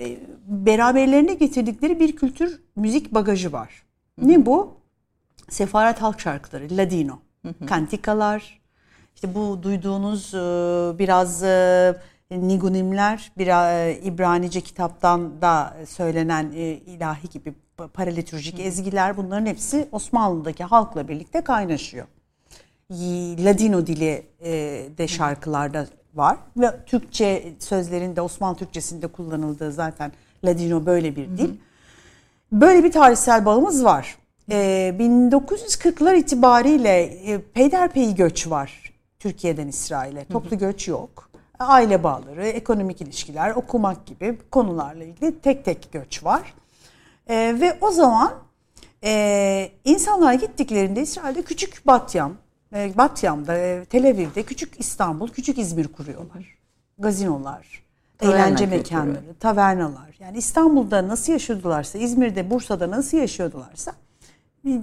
beraberlerine getirdikleri bir kültür müzik bagajı var. Ne bu? Sefaret halk şarkıları, Ladino, kantikalar, işte bu duyduğunuz e, biraz e, nigunimler, bir e, İbranice kitaptan da söylenen e, ilahi gibi pa- paralitürjik ezgiler bunların hepsi Osmanlı'daki halkla birlikte kaynaşıyor. Ladino dili e, de şarkılarda var ve Türkçe sözlerinde Osmanlı Türkçesinde kullanıldığı zaten Ladino böyle bir dil. Böyle bir tarihsel bağımız var. Ee, 1940'lar itibariyle peyderpey göç var Türkiye'den İsrail'e. Toplu göç yok. Aile bağları, ekonomik ilişkiler, okumak gibi konularla ilgili tek tek göç var. Ee, ve o zaman e, insanlar gittiklerinde İsrail'de küçük Batyam, e, Batyam'da, e, Tel Aviv'de küçük İstanbul, küçük İzmir kuruyorlar. Gazinolar, Taverna eğlence kültürü. mekanları, tavernalar. Yani İstanbul'da nasıl yaşıyordularsa, İzmir'de, Bursa'da nasıl yaşıyordularsa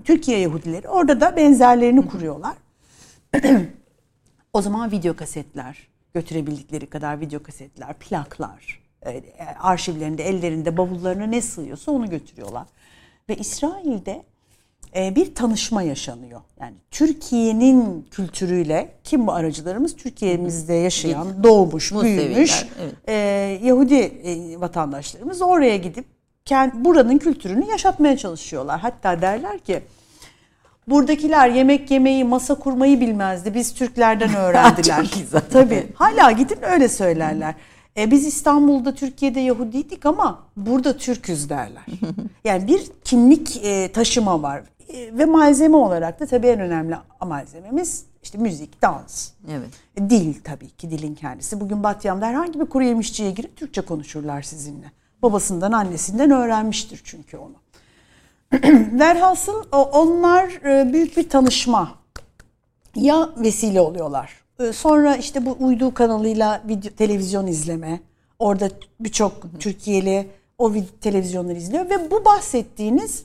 Türkiye Yahudileri orada da benzerlerini kuruyorlar. o zaman video kasetler, götürebildikleri kadar video kasetler, plaklar, e, arşivlerinde, ellerinde, bavullarına ne sığıyorsa onu götürüyorlar. Ve İsrail'de e, bir tanışma yaşanıyor. Yani Türkiye'nin kültürüyle kim bu aracılarımız? Türkiye'mizde yaşayan, doğmuş, büyümüş evet. e, Yahudi e, vatandaşlarımız oraya gidip kend, buranın kültürünü yaşatmaya çalışıyorlar. Hatta derler ki buradakiler yemek yemeyi, masa kurmayı bilmezdi. Biz Türklerden öğrendiler. Çok güzel. Tabii. Hala gidin öyle söylerler. E, biz İstanbul'da, Türkiye'de Yahudiydik ama burada Türküz derler. Yani bir kimlik e, taşıma var. E, ve malzeme olarak da tabii en önemli malzememiz işte müzik, dans. Evet. E, Dil tabii ki dilin kendisi. Bugün Batyam'da herhangi bir kuru yemişçiye girip Türkçe konuşurlar sizinle. Babasından annesinden öğrenmiştir çünkü onu. Velhasıl o- onlar e, büyük bir tanışma ya vesile oluyorlar. E, Sonra işte bu uydu kanalıyla video, televizyon izleme. Orada birçok Türkiye'li o televizyonları izliyor ve bu bahsettiğiniz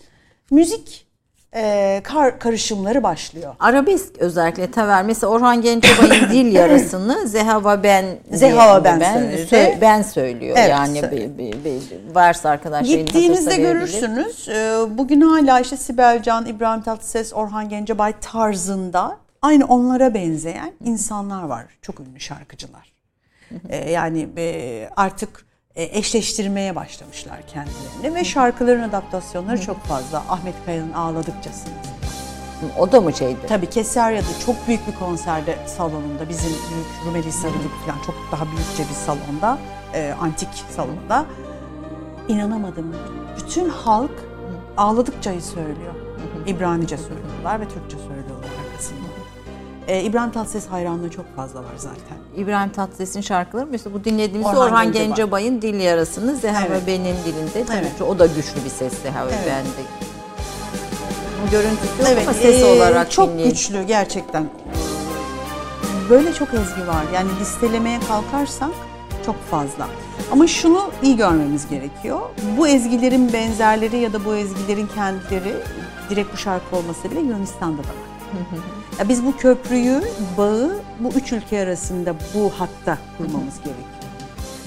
müzik e, kar, karışımları başlıyor. Arabesk özellikle taver. Mesela Orhan Gencebay'ın dil yarısını Zehava ben Zehava ben ben, söyledi. sö- ben söylüyor. Evet, yani bir, bir, bir, varsa arkadaşların Gittiğinizde görürsünüz. e, Bugün hala işte Sibel Can, İbrahim Tatlıses, Orhan Gencebay tarzında aynı onlara benzeyen insanlar var. Çok ünlü şarkıcılar. E, Yani e, artık eşleştirmeye başlamışlar kendilerini ve şarkıların adaptasyonları çok fazla. Ahmet Kaya'nın Ağladıkçasınız. O da mı şeydi? Tabii Keserya'da çok büyük bir konserde salonunda bizim büyük Rumeli Sarı gibi falan çok daha büyükçe bir salonda, e, antik salonda inanamadım. Bütün halk ağladıkçayı söylüyor. İbranice söylüyorlar ve Türkçe söylüyorlar. Ee, İbrahim Tatlıses hayranlığı çok fazla var zaten. İbrahim Tatlıses'in şarkıları mesela bu dinlediğimiz Orhan Orhan, Gencebay. Gencebay'ın Dil Yarası'nı Zeha Evet. ve Benim dilinde. Tabii Evet. ki o da güçlü bir ses Zeha ve Evet. Ben'de. Görüntüsü yok ama Evet, ses ee, olarak çok dinleyin. güçlü gerçekten. Böyle çok ezgi var. Yani listelemeye kalkarsak çok fazla. Ama şunu iyi görmemiz gerekiyor. Bu ezgilerin benzerleri ya da bu ezgilerin kendileri direkt bu şarkı olmasa bile Yunanistan'da da var. Ya biz bu köprüyü, bağı bu üç ülke arasında bu hatta kurmamız gerekiyor.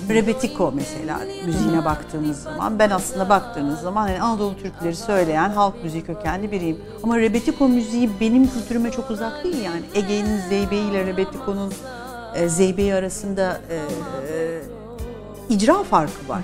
Rebetiko mesela müziğine baktığımız zaman ben aslında baktığınız zaman yani Anadolu türküleri söyleyen halk müziği kökenli biriyim. Ama Rebetiko müziği benim kültürüme çok uzak değil yani. Ege'nin Zeybe'yi ile Rebetiko'nun e, Zeybe'yi arasında e, e, icra farkı var.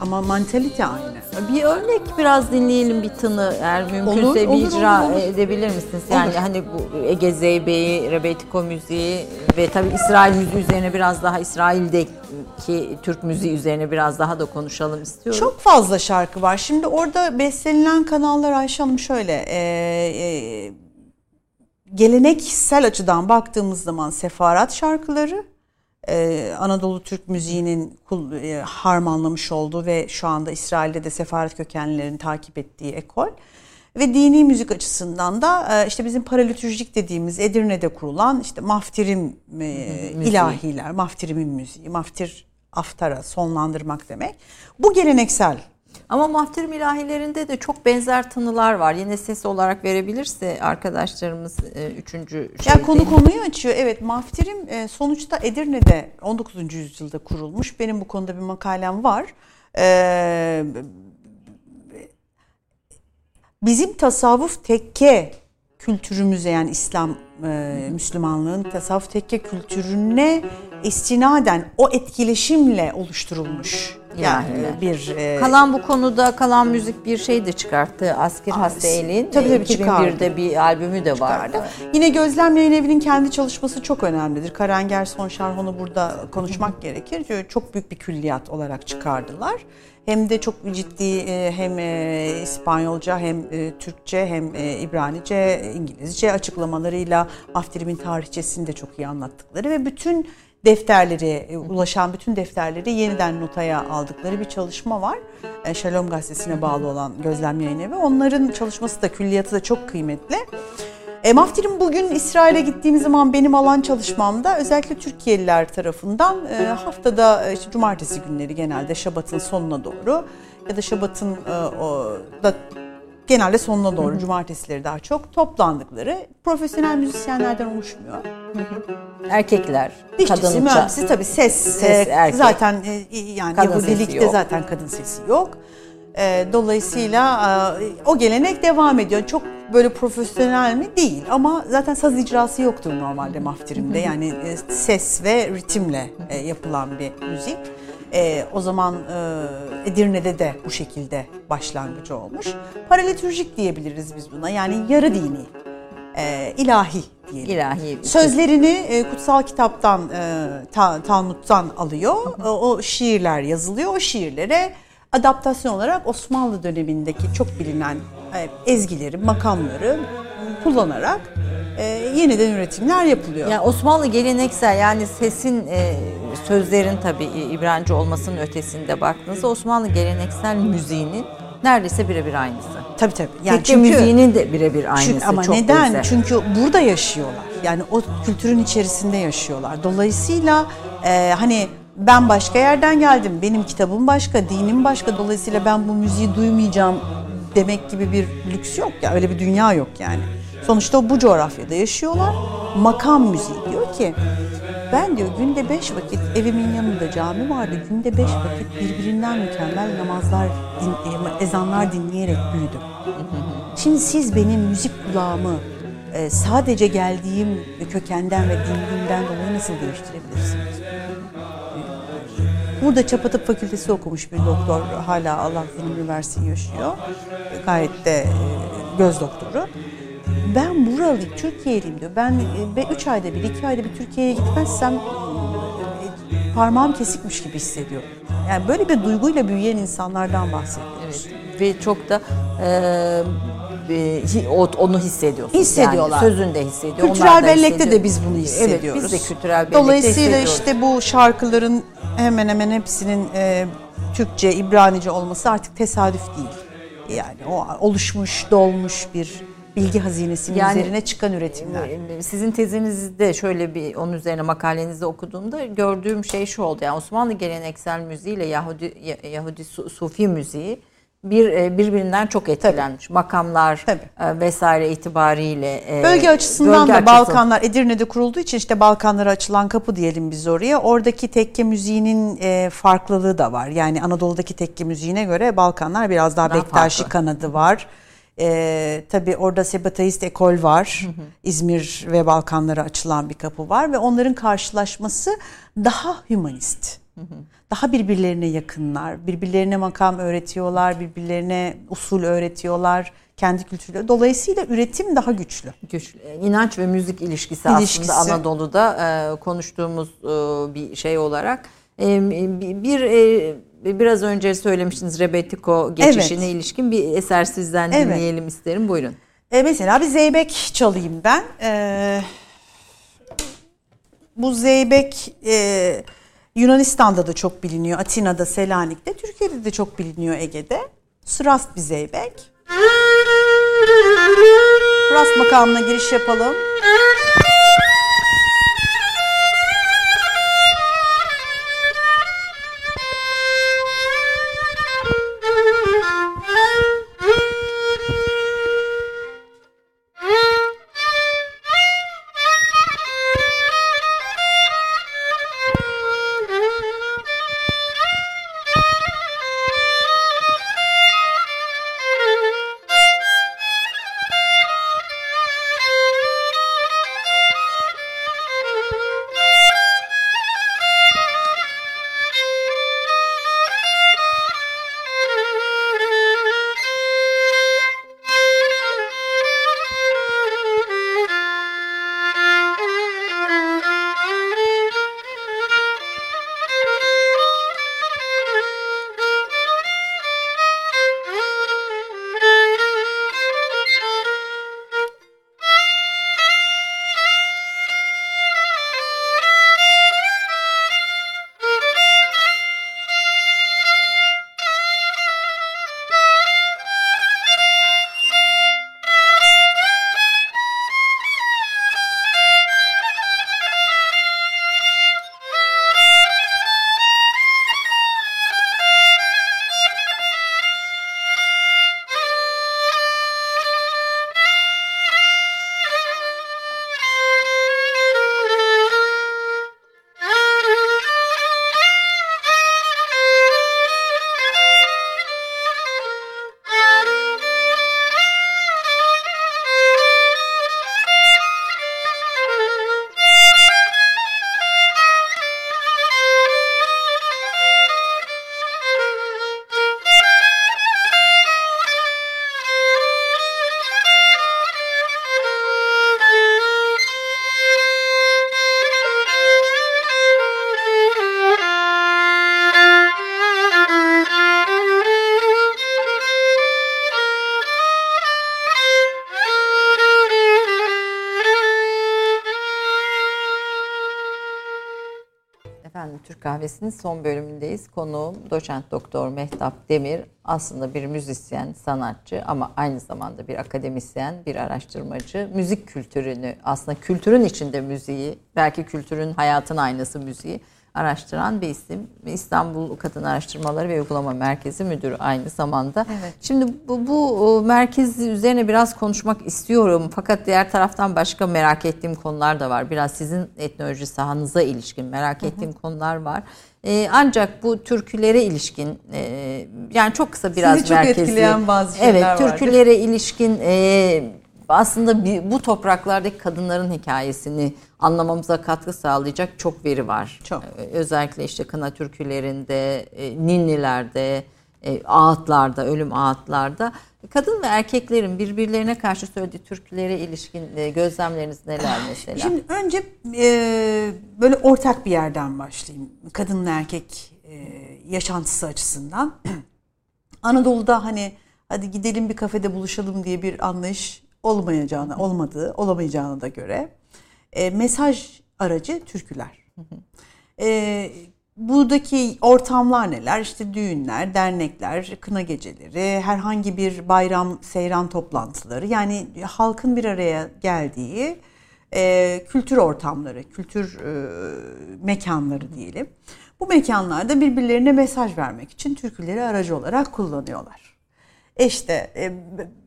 Ama mantalite aynı. Bir örnek biraz dinleyelim bir tını eğer mümkünse Olur, bir olur, icra olur, olur. edebilir misiniz? Yani Olur. hani bu Ege Zeybe'yi, Rebetiko müziği ve tabii İsrail müziği üzerine biraz daha İsrail'deki Türk müziği üzerine biraz daha da konuşalım istiyorum. Çok fazla şarkı var. Şimdi orada beslenilen kanallar Ayşe Hanım şöyle. e, e, geleneksel açıdan baktığımız zaman sefarat şarkıları, e, Anadolu Türk müziğinin kul- e, harmanlamış olduğu ve şu anda İsrail'de de sefaret kökenlilerin takip ettiği ekol. Ve dini müzik açısından da e, işte bizim paralitürjik dediğimiz Edirne'de kurulan işte maftirim e, ilahiler, maftirimin müziği, maftir aftara sonlandırmak demek. Bu geleneksel Ama Maftir ilahilerinde de çok benzer tınılar var. Yine ses olarak verebilirse arkadaşlarımız e, üçüncü Ya şeyde. konu konuyu açıyor. Evet, Maftirim e, sonuçta Edirne'de 19. yüzyılda kurulmuş. Benim bu konuda bir makalem var. Ee, bizim tasavvuf tekke kültürümüze yani İslam e, Müslümanlığın tasavvuf tekke kültürüne istinaden o etkileşimle oluşturulmuş yani İlahiler. bir e, Kalan bu konuda kalan müzik bir şey de çıkarttı. Asker Hasteylin. tabii tabii 2001'de çıkardı. bir albümü de vardı. vardı. Yine Gözlem Yayın Evi'nin kendi çalışması çok önemlidir. Karen Gerson Şarhon'u burada konuşmak gerekir. Çünkü çok büyük bir külliyat olarak çıkardılar. Hem de çok ciddi e, hem e, İspanyolca hem e, Türkçe hem e, İbranice, İngilizce açıklamalarıyla Afterim'in tarihçesini de çok iyi anlattıkları ve bütün defterleri, e, ulaşan bütün defterleri yeniden notaya aldıkları bir çalışma var. E, Shalom Gazetesi'ne bağlı olan Gözlem Yayın Evi. Onların çalışması da, külliyatı da çok kıymetli. E, Maftir'in bugün İsrail'e gittiğim zaman benim alan çalışmamda özellikle Türkiye'liler tarafından e, haftada e, işte cumartesi günleri genelde Şabat'ın sonuna doğru ya da Şabat'ın e, o da genelde sonuna doğru cumartesileri daha çok toplandıkları profesyonel müzisyenlerden oluşmuyor. Erkekler, Dişçisi, kadın ça- mühendisi tabii ses, Ses, e, erkek. zaten e, yani Kadın Yahudilikte zaten kadın sesi yok. E, dolayısıyla e, o gelenek devam ediyor. Çok böyle profesyonel mi? Değil ama zaten saz icrası yoktur normalde maftirimde. Yani e, ses ve ritimle e, yapılan bir müzik. E, o zaman e, Edirne'de de bu şekilde başlangıcı olmuş. Paralitürjik diyebiliriz biz buna. Yani yarı dini, e, ilahi diyelim. ilahi. Sözlerini e, kutsal kitaptan, e, Ta- Talmud'dan alıyor. E, o şiirler yazılıyor. O şiirlere adaptasyon olarak Osmanlı dönemindeki çok bilinen e, ezgileri, makamları kullanarak e, yeniden üretimler yapılıyor. Yani Osmanlı geleneksel yani sesin e, sözlerin tabii İbranice olmasının ötesinde baktığınızda Osmanlı geleneksel müziğinin neredeyse birebir aynısı. tabii tabii. Yani Yani çünkü müziğinin de birebir aynısı. Çünkü, ama çok neden? benzer. Çünkü burada yaşıyorlar. Yani o kültürün içerisinde yaşıyorlar. Dolayısıyla e, hani ben başka yerden geldim. Benim kitabım başka, dinim başka. Dolayısıyla ben bu müziği duymayacağım demek gibi bir lüks yok ya. Öyle bir dünya yok yani. Sonuçta bu coğrafyada yaşıyorlar. Makam müziği diyor ki ben diyor günde beş vakit evimin yanında cami vardı. Günde beş vakit birbirinden mükemmel namazlar, din- e, ezanlar dinleyerek büyüdüm. Şimdi siz benim müzik kulağımı e, sadece geldiğim kökenden ve dinimden dolayı nasıl değiştirebilirsiniz? Burada Çapatıp Fakültesi okumuş bir doktor hala Allah ömür versin yaşıyor. Gayet de e, göz doktoru. Ben buralı Türkiye'liyim diyor. Ben 3 ayda bir, 2 ayda bir Türkiye'ye gitmezsem e, parmağım kesikmiş gibi hissediyorum. Yani böyle bir duyguyla büyüyen insanlardan bahsediyoruz. Evet. Ve çok da e, e, onu hissediyorsunuz. Hissediyorlar. Yani sözünde hissediyor. Kültürel bellekte de biz bunu hissediyoruz. Evet biz de kültürel bellekte Dolayısıyla işte bu şarkıların hemen hemen hepsinin e, Türkçe, İbranice olması artık tesadüf değil. Yani o oluşmuş, dolmuş bir bilgi hazinesinin Yani- üzerine çıkan üretimler. Sizin tezinizde şöyle bir onun üzerine makalenizde okuduğumda gördüğüm şey şu oldu. Yani Osmanlı geleneksel Yahudi Ya- Yahudi Su- Sufi müziği bir e, birbirinden çok etkilenmiş. Makamlar Tabii. e, vesaire itibariyle e, Bölge açısından bölge da açısından- Balkanlar Edirne'de kurulduğu için işte Balkanlara açılan kapı diyelim biz oraya. Oradaki tekke müziğinin e, farklılığı da var. Yani Anadolu'daki tekke müziğine göre Balkanlar biraz daha, Daha Bektaşi farklı. kanadı var. E, tabii orada Sebatayist ekol var. İzmir ve Balkanlara açılan bir kapı var ve onların karşılaşması daha hümanist. Daha birbirlerine yakınlar, birbirlerine makam öğretiyorlar, birbirlerine usul öğretiyorlar, kendi kültürleri. Dolayısıyla üretim daha güçlü. güç, inanç ve müzik ilişkisi, İlişkisi. aslında Anadolu'da e, konuştuğumuz e, bir şey olarak E, bir bir, e, biraz önce söylemiştiniz Rebetiko geçişine Evet. ilişkin bir eser sizden Evet. dinleyelim isterim. Buyurun. E, mesela bir zeybek çalayım ben. E, bu zeybek e, Yunanistan'da da çok biliniyor. Atina'da, Selanik'te. Türkiye'de de çok biliniyor Ege'de. Sırast bir zeybek. Rast makamına giriş yapalım. Efendim Türk Kahvesi'nin son bölümündeyiz. Konuğum doçent doktor Mehtap Demir. Aslında bir müzisyen, sanatçı ama aynı zamanda bir akademisyen, bir araştırmacı. Müzik kültürünü, aslında kültürün içinde müziği, belki kültürün hayatın aynası müziği araştıran bir isim. İstanbul Kadın Araştırmaları ve Uygulama Merkezi Müdürü aynı zamanda. Evet. Şimdi bu, bu e, merkez üzerine biraz konuşmak istiyorum. Fakat diğer taraftan başka merak ettiğim konular da var. Biraz sizin etnoloji sahanıza ilişkin merak ettiğim konular var. E, ancak bu türkülere ilişkin e, yani çok kısa biraz Sizi çok merkezi. etkileyen bazı şeyler Evet, vardır. türkülere ilişkin e, aslında bir, bu topraklardaki kadınların hikayesini anlamamıza katkı sağlayacak çok veri var. Çok. E, Özellikle işte kına türkülerinde, e, ninnilerde, e, ağıtlarda, ölüm ağıtlarda kadın ve erkeklerin birbirlerine karşı söylediği türkülere ilişkin e, gözlemleriniz neler mesela? Şimdi önce e, böyle ortak bir yerden başlayayım. Kadınla erkek e, yaşantısı açısından. Anadolu'da hani hadi gidelim bir kafede buluşalım diye bir anlayış olmayacağına, olmadığı, olamayacağına da göre e, mesaj aracı türküler. E, buradaki ortamlar neler? İşte düğünler, dernekler, kına geceleri, herhangi bir bayram, seyran toplantıları. Yani halkın bir araya geldiği e, kültür ortamları, kültür e, mekanları diyelim. Bu mekanlarda birbirlerine mesaj vermek için türküleri aracı olarak kullanıyorlar. İşte e,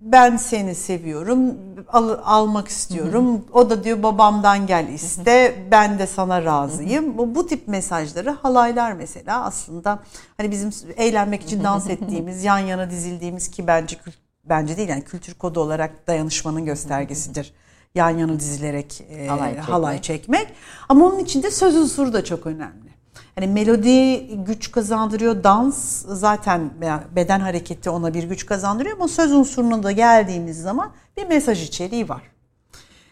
ben seni seviyorum, al- almak istiyorum. O da diyor babamdan gel iste, ben de sana razıyım. Bu, bu tip mesajları halaylar mesela aslında hani bizim eğlenmek için dans ettiğimiz, yan yana dizildiğimiz ki bence bence değil yani kültür kodu olarak dayanışmanın göstergesidir. Yan yana dizilerek e, Halay çekmek. halay çekmek. Ama onun için de söz unsuru da çok önemli. Hani melodi güç kazandırıyor, dans zaten beden hareketi ona bir güç kazandırıyor ama söz unsuruna da geldiğimiz zaman bir mesaj içeriği var.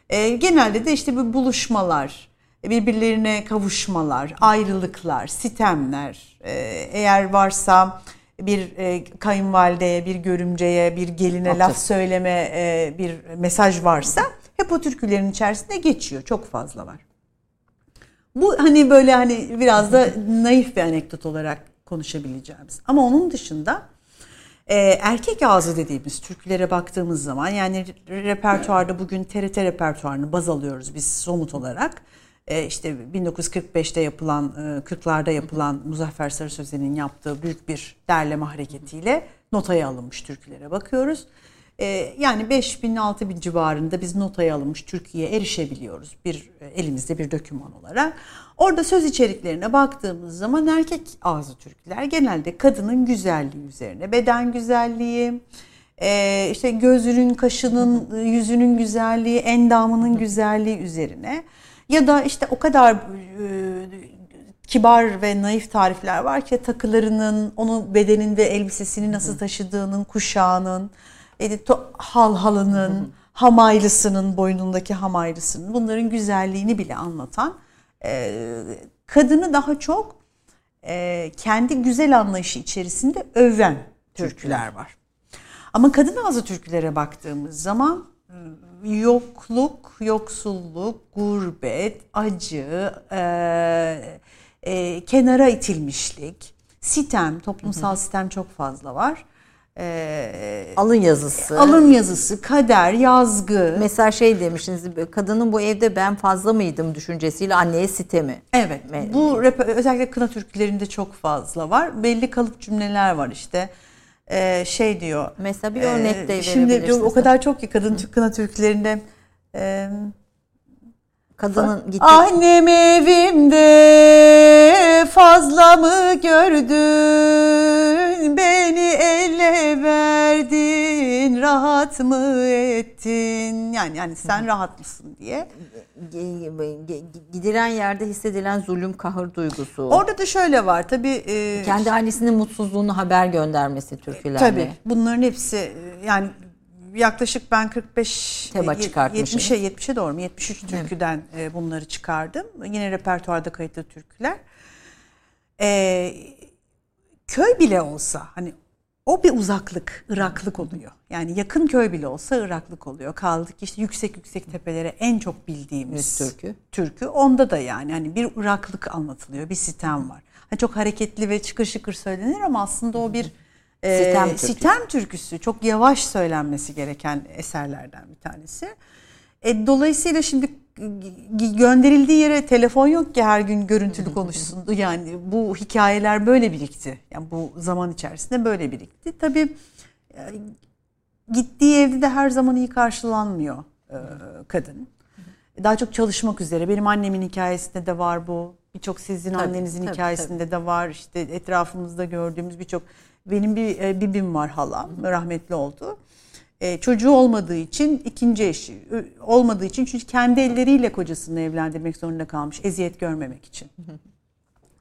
E, genelde de işte bu buluşmalar, birbirlerine kavuşmalar, ayrılıklar, sitemler, e, eğer varsa bir e, kayınvalideye, bir görümceye, bir geline laf söyleme e, bir mesaj varsa hep o türkülerin içerisinde geçiyor. Çok fazla var. Bu hani böyle hani biraz da naif bir anekdot olarak konuşabileceğimiz. Ama onun dışında e, erkek ağzı dediğimiz türkülere baktığımız zaman yani repertuarda bugün TRT repertuarını baz alıyoruz biz somut olarak. E, işte 1945'te yapılan, e, 40'larda yapılan Muzaffer Sarı Sözen'in yaptığı büyük bir derleme hareketiyle notaya alınmış türkülere bakıyoruz. E, yani 5000 6000 civarında biz notaya alınmış Türkiye'ye erişebiliyoruz bir e, elimizde bir doküman olarak. Orada söz içeriklerine baktığımız zaman erkek ağzı türküler genelde kadının güzelliği üzerine, beden güzelliği, e, işte gözünün, kaşının, yüzünün güzelliği, endamının güzelliği üzerine. Ya da işte o kadar e, kibar ve naif tarifler var ki takılarının, onun bedeninde elbisesini nasıl taşıdığının, kuşağının, e, to- halhalının, hamaylısının, boynundaki hamaylısının bunların güzelliğini bile anlatan e, kadını daha çok e, kendi güzel anlayışı içerisinde öven türküler var. Ama kadın ağzı türkülere baktığımız zaman e, yokluk, yoksulluk, gurbet, acı, e, e, kenara itilmişlik, sitem, toplumsal sitem çok fazla var. E, Alın yazısı. alın yazısı, kader, yazgı. Mesela şey demiştiniz, kadının bu evde ben fazla mıydım düşüncesiyle anneye sitemi. Evet. Me- Bu özellikle kına türkülerinde çok fazla var. Belli kalıp cümleler var işte. Ee, şey diyor. Mesela bir örnek e, de Şimdi verebilirsiniz. o kadar çok ki kadın kına türkülerinde. e, Kadının gitti. Annem evimde fazla mı gördün? Beni ele verdin, rahat mı ettin? Yani yani sen rahat mısın diye. Gidilen yerde hissedilen zulüm, kahır duygusu. Orada da şöyle var tabii. e, Kendi annesinin mutsuzluğunu haber göndermesi türkülerle. Tabii bunların hepsi e, yani yaklaşık ben 45 Tema e, çıkartmışsınız. 70'e 70'e doğru mu? 73 türküden e, bunları çıkardım. Yine repertuarda kayıtlı türküler. E, köy bile olsa hani o bir uzaklık, ıraklık oluyor. Yani yakın köy bile olsa ıraklık oluyor. Kaldık işte yüksek yüksek tepelere en çok bildiğimiz Bir türkü. türkü. Onda da yani hani bir ıraklık anlatılıyor, bir sitem var. Hani çok hareketli ve çıkır şıkır söylenir ama aslında o bir Sitem sitem, türküsü. türküsü. Çok yavaş söylenmesi gereken eserlerden bir tanesi. E, dolayısıyla şimdi gönderildiği yere telefon yok ki her gün görüntülü konuşsun. Yani bu hikayeler böyle birikti. Yani bu zaman içerisinde böyle birikti. Tabii e, gittiği evde de her zaman iyi karşılanmıyor e, kadın. Daha çok çalışmak üzere. Benim annemin hikayesinde de var bu. Birçok sizin Tabii, annenizin tabii, hikayesinde de var. İşte etrafımızda gördüğümüz birçok benim bir e, bibim var halam rahmetli oldu. E, çocuğu olmadığı için ikinci eşi olmadığı için çünkü kendi elleriyle kocasını evlendirmek zorunda kalmış eziyet görmemek için.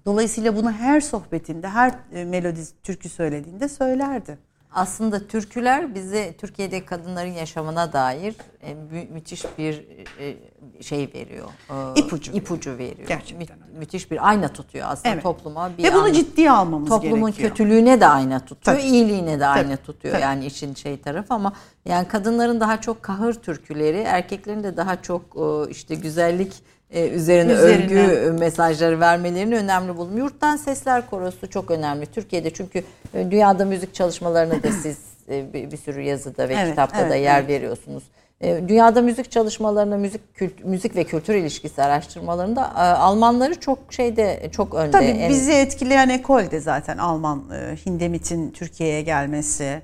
Dolayısıyla bunu her sohbetinde, her e, melodi türkü söylediğinde söylerdi. Aslında türküler bize Türkiye'de kadınların yaşamına dair e, mü- müthiş bir e, şey veriyor. E, İpucu. ipucu veriyor. Gerçekten Mü- müthiş bir ayna tutuyor aslında Evet. topluma. Bir Ve bunu an- ciddiye almamız Toplumun gerekiyor. kötülüğüne de ayna tutuyor, Tabii. iyiliğine de ayna Tabii, tutuyor. tabii. Yani işin şey tarafı ama yani kadınların daha çok kahır türküleri, erkeklerin de daha çok e, işte güzellik e, üzerine, Üzerine. övgü mesajları vermelerini önemli buldum. Yurttan Sesler Korosu çok önemli Türkiye'de çünkü e, dünyada müzik çalışmalarına da siz e, bir, bir sürü yazıda ve Evet, kitapta da evet, yer evet. veriyorsunuz. E, Dünyada müzik çalışmalarında müzik kült, müzik ve kültür ilişkisi araştırmalarında e, Almanları çok şeyde çok önde. Tabii En- bizi etkileyen ekol de zaten Alman e, Hindemit'in Türkiye'ye gelmesi,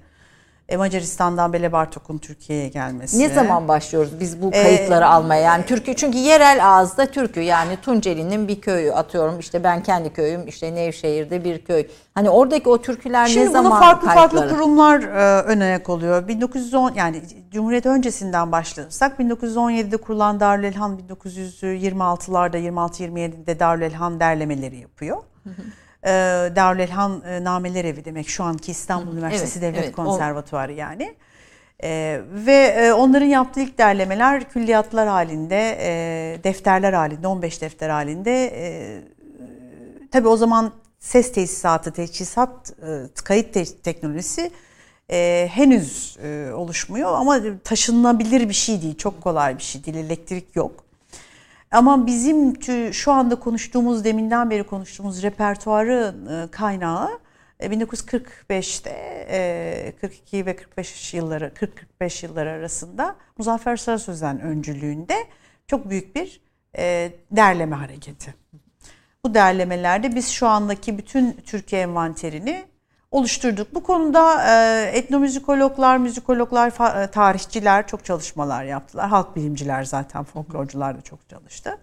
e, Macaristan'dan Bele Bartok'un Türkiye'ye gelmesi. Ne zaman başlıyoruz biz bu Ee, kayıtları almaya? Yani türkü çünkü yerel ağızda türkü yani Tunceli'nin bir köyü atıyorum işte ben kendi köyüm işte Nevşehir'de bir köy. Hani oradaki o türküler Şimdi ne zaman bunu farklı kayıtları? farklı kurumlar e, ön ayak oluyor. 1910 yani Cumhuriyet öncesinden başlarsak 1917'de kurulan Darülelhan 1926'larda 26-27'de Darülelhan derlemeleri yapıyor. E, Darülelhan e, Nameler Evi demek şu anki İstanbul Üniversitesi evet, Devlet evet, o- Konservatuarı yani. E, ve e, onların yaptığı ilk derlemeler külliyatlar halinde, e, defterler halinde, 15 defter halinde e, Tabii o zaman ses tesisatı, teçhizat, e, kayıt te- teknolojisi e, henüz e, oluşmuyor ama taşınabilir bir şey değil, çok kolay bir şey değil, elektrik yok. Ama bizim şu anda konuştuğumuz, deminden beri konuştuğumuz repertuarın e, kaynağı e, 1945'te, e, 42 ve 45 yılları, 40-45 yılları arasında Muzaffer Sarısözen öncülüğünde çok büyük bir e, derleme hareketi. Bu derlemelerde biz şu andaki bütün Türkiye envanterini oluşturduk. Bu konuda e, etnomüzikologlar, müzikologlar, e, tarihçiler çok çalışmalar yaptılar. Halk bilimciler zaten, folklorcular da çok çalıştı.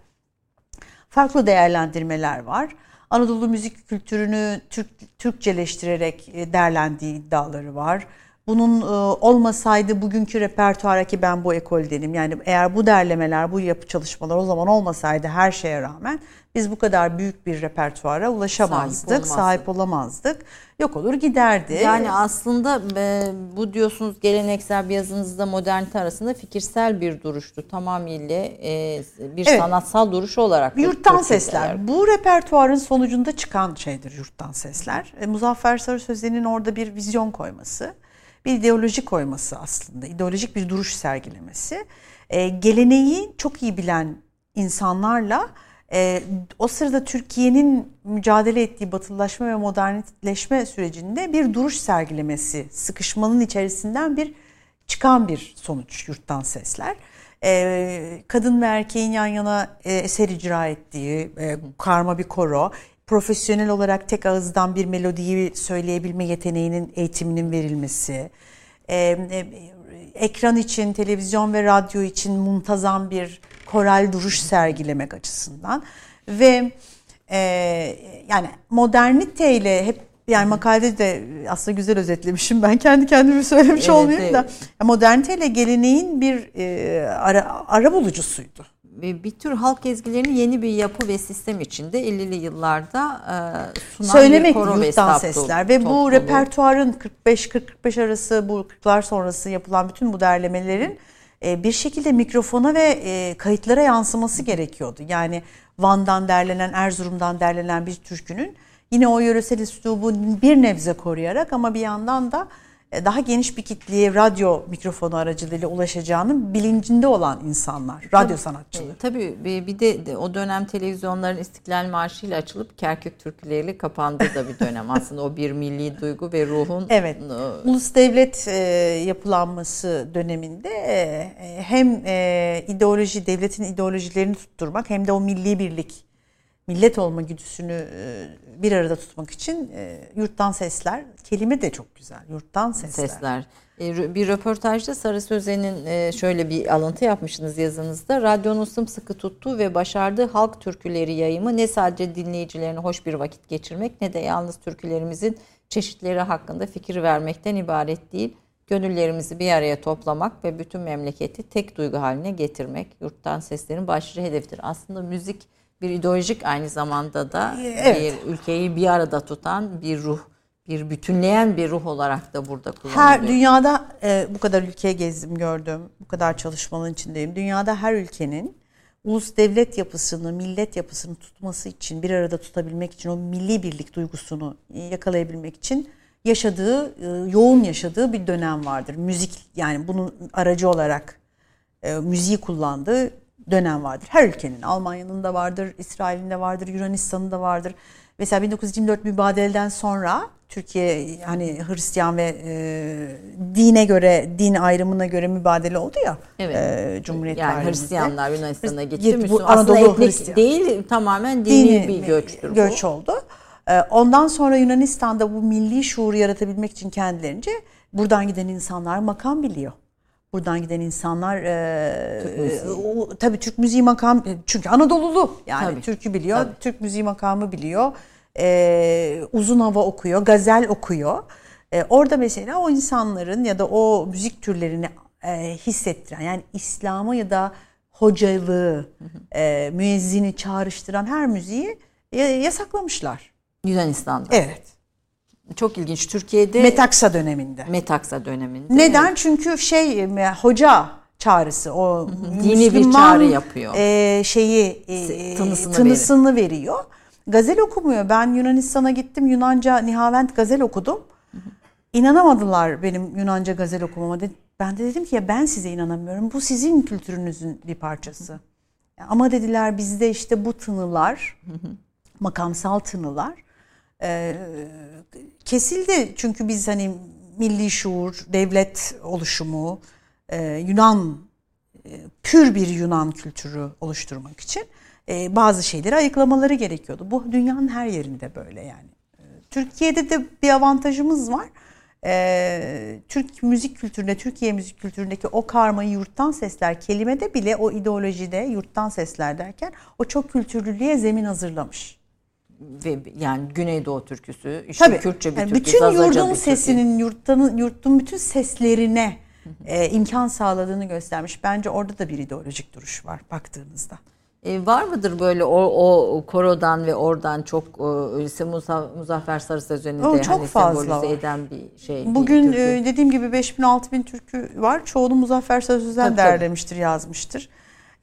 Farklı değerlendirmeler var. Anadolu müzik kültürünü Türk, Türkçeleştirerek e, derlendiği iddiaları var. Bunun e, olmasaydı bugünkü repertuara ki ben bu ekoldenim. Yani eğer bu derlemeler, bu yapı çalışmalar o zaman olmasaydı her şeye rağmen biz bu kadar büyük bir repertuara ulaşamazdık, Sahip sahip, olmazdık. olamazdık. Yok olur giderdi. Yani aslında e, bu diyorsunuz geleneksel bir yazınızda modernite arasında fikirsel bir duruştu. Tamamıyla e, bir Evet. sanatsal duruş olarak. Yurttan sesler. Bu repertuarın sonucunda çıkan şeydir yurttan sesler. E, Muzaffer Sarı Sözen'in orada bir vizyon koyması, bir ideoloji koyması aslında, ideolojik bir duruş sergilemesi. E, geleneği çok iyi bilen insanlarla e, o sırada Türkiye'nin mücadele ettiği batılılaşma ve modernleşme sürecinde bir duruş sergilemesi, sıkışmanın içerisinden bir çıkan bir sonuç yurttan sesler. Ee, kadın ve erkeğin yan yana e, eser icra ettiği e, karma bir koro, profesyonel olarak tek ağızdan bir melodiyi söyleyebilme yeteneğinin eğitiminin verilmesi, e, e, ekran için, televizyon ve radyo için muntazam bir koral duruş sergilemek açısından ve e, yani moderniteyle hep yani makalede de aslında güzel özetlemişim ben kendi kendime söylemiş Evet, olmayayım da evet. moderniteyle geleneğin bir e, ara, ara bulucusuydu. Ve bir tür halk ezgilerini yeni bir yapı ve sistem içinde 50'li yıllarda e, sunan Söylemek bir koro ve sesler ve bu repertuarın 45-45 arası bu 40'lar sonrası yapılan bütün bu derlemelerin e, bir şekilde mikrofona ve e, kayıtlara yansıması gerekiyordu. Yani Van'dan derlenen, Erzurum'dan derlenen bir türkünün yine o yöresel üslubu bir nebze koruyarak ama bir yandan da daha geniş bir kitleye radyo mikrofonu aracılığıyla ulaşacağının bilincinde olan insanlar, radyo sanatçıları. E, Tabii bir bir de, de o dönem televizyonların İstiklal Marşı ile açılıp Kerkük türküleriyle kapandığı da bir dönem aslında o bir milli duygu ve ruhun Evet. e, Ulus devlet e, yapılanması döneminde e, hem e, ideoloji, devletin ideolojilerini tutturmak hem de o milli birlik, millet olma güdüsünü e, bir arada tutmak için e, yurttan sesler, kelime de çok güzel, yurttan sesler. sesler. E, Bir röportajda Sarı Sözen'in şöyle bir alıntı yapmışsınız yazınızda. Radyonun sımsıkı tuttuğu ve başardığı halk türküleri yayımı ne sadece dinleyicilerine hoş bir vakit geçirmek ne de yalnız türkülerimizin çeşitleri hakkında fikir vermekten ibaret değil. Gönüllerimizi bir araya toplamak ve bütün memleketi tek duygu haline getirmek yurttan seslerin başlıca hedefidir. Aslında müzik bir ideolojik aynı zamanda da Evet. bir ülkeyi bir arada tutan bir ruh bir bütünleyen bir ruh olarak da burada kullanılıyor. Her dünyada e, bu kadar ülkeye gezdim gördüm. Bu kadar çalışmanın içindeyim. Dünyada her ülkenin ulus devlet yapısını, millet yapısını tutması için, bir arada tutabilmek için, o milli birlik duygusunu yakalayabilmek için yaşadığı, e, yoğun yaşadığı bir dönem vardır. Müzik yani bunun aracı olarak e, müziği kullandığı dönem vardır. Her ülkenin, Almanya'nın da vardır, İsrail'in de vardır, Yunanistan'ın da vardır. Mesela 1924 mübadeleden sonra Türkiye hani Hristiyan ve e, dine göre, din ayrımına göre mübadele oldu ya Evet. e, Cumhuriyet yani tarihimizde. Hristiyanlar Yunanistan'a gitti. bu Müslüman. Anadolu Aslında etnik Hristiyan. değil tamamen dini, Dini bir göçtür bu. göç oldu. Ee, Ondan sonra Yunanistan'da bu milli şuuru yaratabilmek için kendilerince buradan giden insanlar makam biliyor. Buradan giden insanlar e, o, tabii Türk müziği makam çünkü Anadolulu yani Tabii. türkü biliyor, Tabii. Türk müziği makamı biliyor. E, uzun hava okuyor, gazel okuyor. E, orada mesela o insanların ya da o müzik türlerini e, hissettiren yani İslam'ı ya da hocalığı, e, müezzini çağrıştıran her müziği ya- yasaklamışlar. Yunanistan'da. Evet. Çok ilginç. Türkiye'de Metaksa döneminde. Metaksa döneminde. Neden? Çünkü şey e, hoca çağrısı o Dini bir çağrı yapıyor. e, şeyi e, Tınısını tınısını, veriyor. Gazel okumuyor. Ben Yunanistan'a gittim. Yunanca Nihavent gazel okudum. İnanamadılar benim Yunanca gazel okumama. Ben de dedim ki ya ben size inanamıyorum. Bu sizin kültürünüzün bir parçası. Ama dediler bizde işte bu tınılar, makamsal tınılar e, kesildi. Çünkü biz hani milli şuur, devlet oluşumu, e, Yunan e, pür bir Yunan kültürü oluşturmak için e, bazı şeyleri ayıklamaları gerekiyordu. Bu dünyanın her yerinde böyle yani. E, Türkiye'de de bir avantajımız var. E, Türk müzik kültüründe, Türkiye müzik kültüründeki o karmayı yurttan sesler kelimede bile o ideolojide yurttan sesler derken o çok kültürlülüğe zemin hazırlamış. Ve yani Güneydoğu türküsü, işte Tabii. Kürtçe bir Yani türkü, bütün Zazaca yurdun bir sesinin, yurttan, yurtun bütün seslerine e, imkan sağladığını göstermiş. Bence orada da bir ideolojik duruş var baktığınızda. E, var mıdır böyle o, o korodan ve oradan çok e, Muzaffer Sarı Sözeni'de O çok hani fazla eden bir şey. bir Bugün türkü. e, dediğim gibi 5000 6000 türkü var. Çoğunu Muzaffer Sözüzel Tabii, derlemiştir, yazmıştır.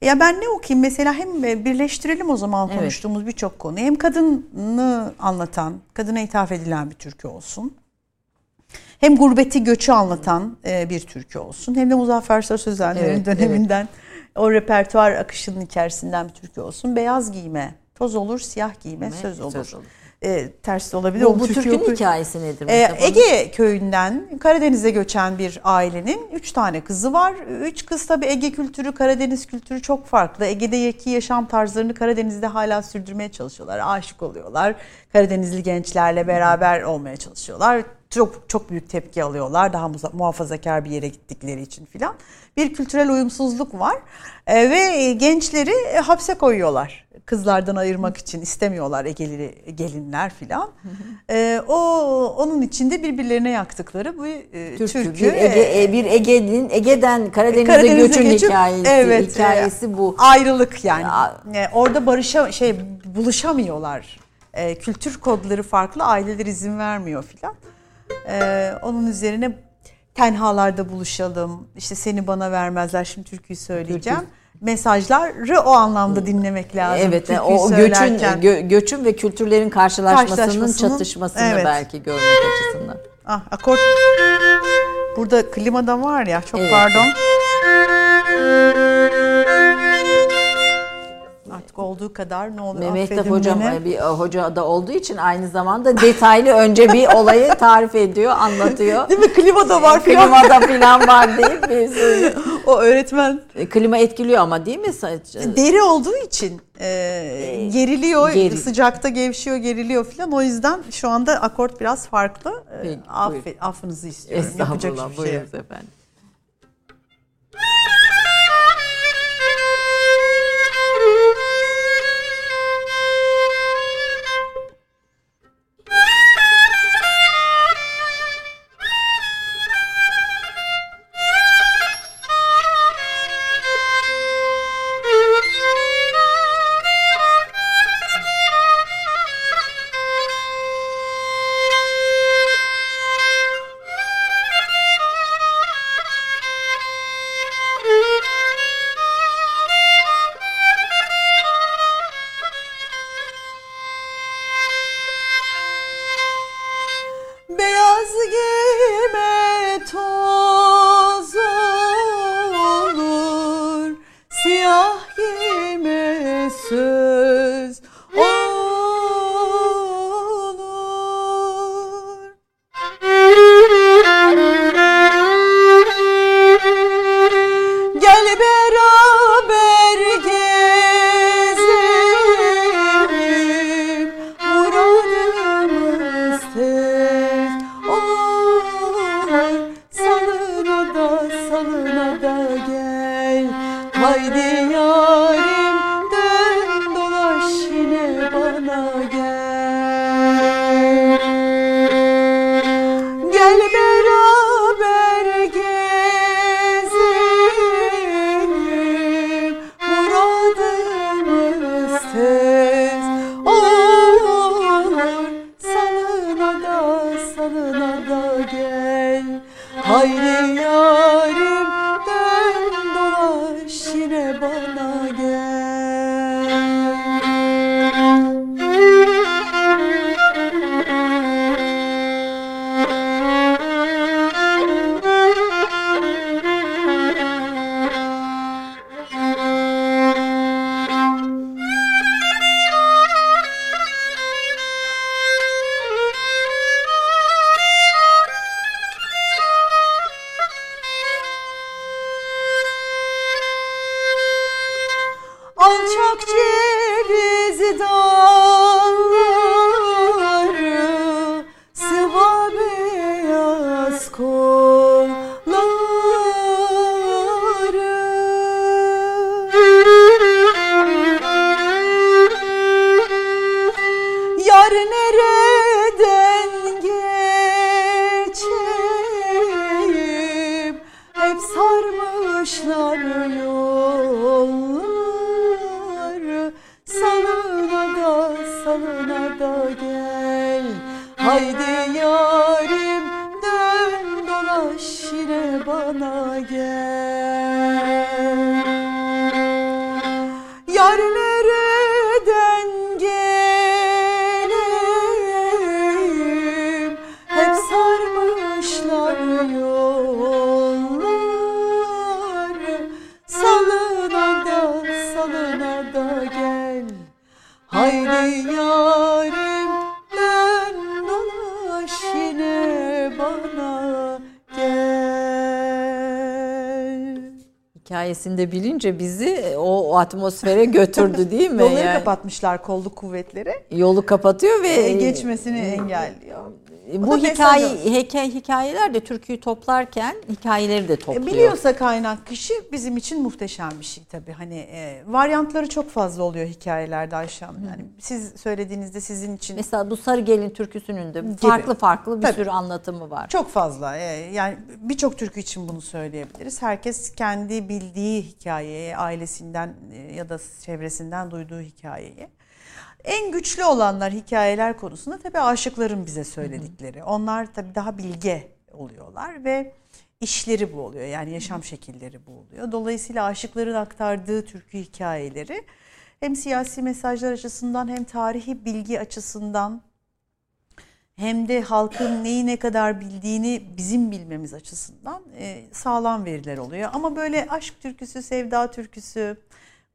Ya ben ne okuyayım mesela hem e, birleştirelim o zaman Evet. konuştuğumuz birçok konu. Hem kadını anlatan, kadına ithaf edilen bir türkü olsun. Hem gurbeti göçü anlatan e, bir türkü olsun. Hem de Muzaffer Sarı Sözenler'in Evet, döneminden o repertuar akışının içerisinden bir türkü olsun. Beyaz giyme, toz olur, siyah giyme, Giyme, söz olur. söz olur. E, ters de olabilir. bu, O bu türkünün okur- hikayesi nedir? Mustafa? Ege köyünden Karadeniz'e göçen bir ailenin üç tane kızı var. Üç kız tabii Ege kültürü, Karadeniz kültürü çok farklı. Ege'deki yaşam tarzlarını Karadeniz'de hala sürdürmeye çalışıyorlar. Aşık oluyorlar. Karadenizli gençlerle beraber olmaya çalışıyorlar. Çok çok büyük tepki alıyorlar. Daha muhafazakar bir yere gittikleri için filan. Bir kültürel uyumsuzluk var. Ee, ve gençleri e, hapse koyuyorlar. Kızlardan ayırmak için istemiyorlar Egeli gelinler filan. Ee, o onun içinde birbirlerine yaktıkları bu e, Türkü, türkü. bir, Ege, e, bir Ege'nin Ege'den Karadeniz'e, Karadeniz'e göçün geçip- hikayesi. evet, hikayesi e, bu. Ayrılık yani. Ya. E, orada barışa şey buluşamıyorlar. E, kültür kodları farklı, aileler izin vermiyor filan. E, onun üzerine tenhalarda buluşalım. İşte seni bana vermezler. Şimdi türküyü söyleyeceğim. Mesajları o anlamda dinlemek lazım. Evet, türküyü o göçün gö- göçün ve kültürlerin karşılaşmasının, Karşılaşmasının, çatışmasını evet. belki görmek açısından. Ah, akort. Burada klima da var ya. Çok Evet. pardon. Olduğu kadar ne olur Mehmet hocam beni. e, bir e, hoca da olduğu için aynı zamanda detaylı önce bir olayı tarif ediyor, anlatıyor. Değil mi? Klima da var filan. Klimada falan var deyip bir O öğretmen E, Klima etkiliyor ama değil mi? Deri olduğu için e, geriliyor, geri- sıcakta gevşiyor, geriliyor filan. O yüzden şu anda akort biraz farklı. E, Peki, buyurun. affınızı istiyorum. Yapacak hiçbir şey efendim. Hikayesinde bilince bizi o, o atmosfere götürdü değil mi? Yolları Yani kapatmışlar kolluk kuvvetleri. Yolu kapatıyor ve E, geçmesini engelliyor. Bu da hikaye hikaye hikayeler de türküyü toplarken hikayeleri de E, topluyor. Biliyorsa kaynak kişi bizim için muhteşem bir şey tabii. Hani e, varyantları çok fazla oluyor hikayelerde Ayşe Hanım. Yani siz söylediğinizde sizin için Mesela bu Sarı Gelin türküsünün de farklı farklı bir Tabii. sürü anlatımı var. çok fazla. e, yani birçok türkü için bunu söyleyebiliriz. Herkes kendi bildiği hikayeyi, ailesinden e, ya da çevresinden duyduğu hikayeyi. En güçlü olanlar hikayeler konusunda tabii aşıkların bize söyledikleri. Onlar tabii daha bilge oluyorlar ve işleri bu oluyor. Yani yaşam şekilleri bu oluyor. Dolayısıyla aşıkların aktardığı türkü hikayeleri hem siyasi mesajlar açısından hem tarihi bilgi açısından hem de halkın neyi ne kadar bildiğini bizim bilmemiz açısından e, sağlam veriler oluyor. Ama böyle aşk türküsü, sevda türküsü,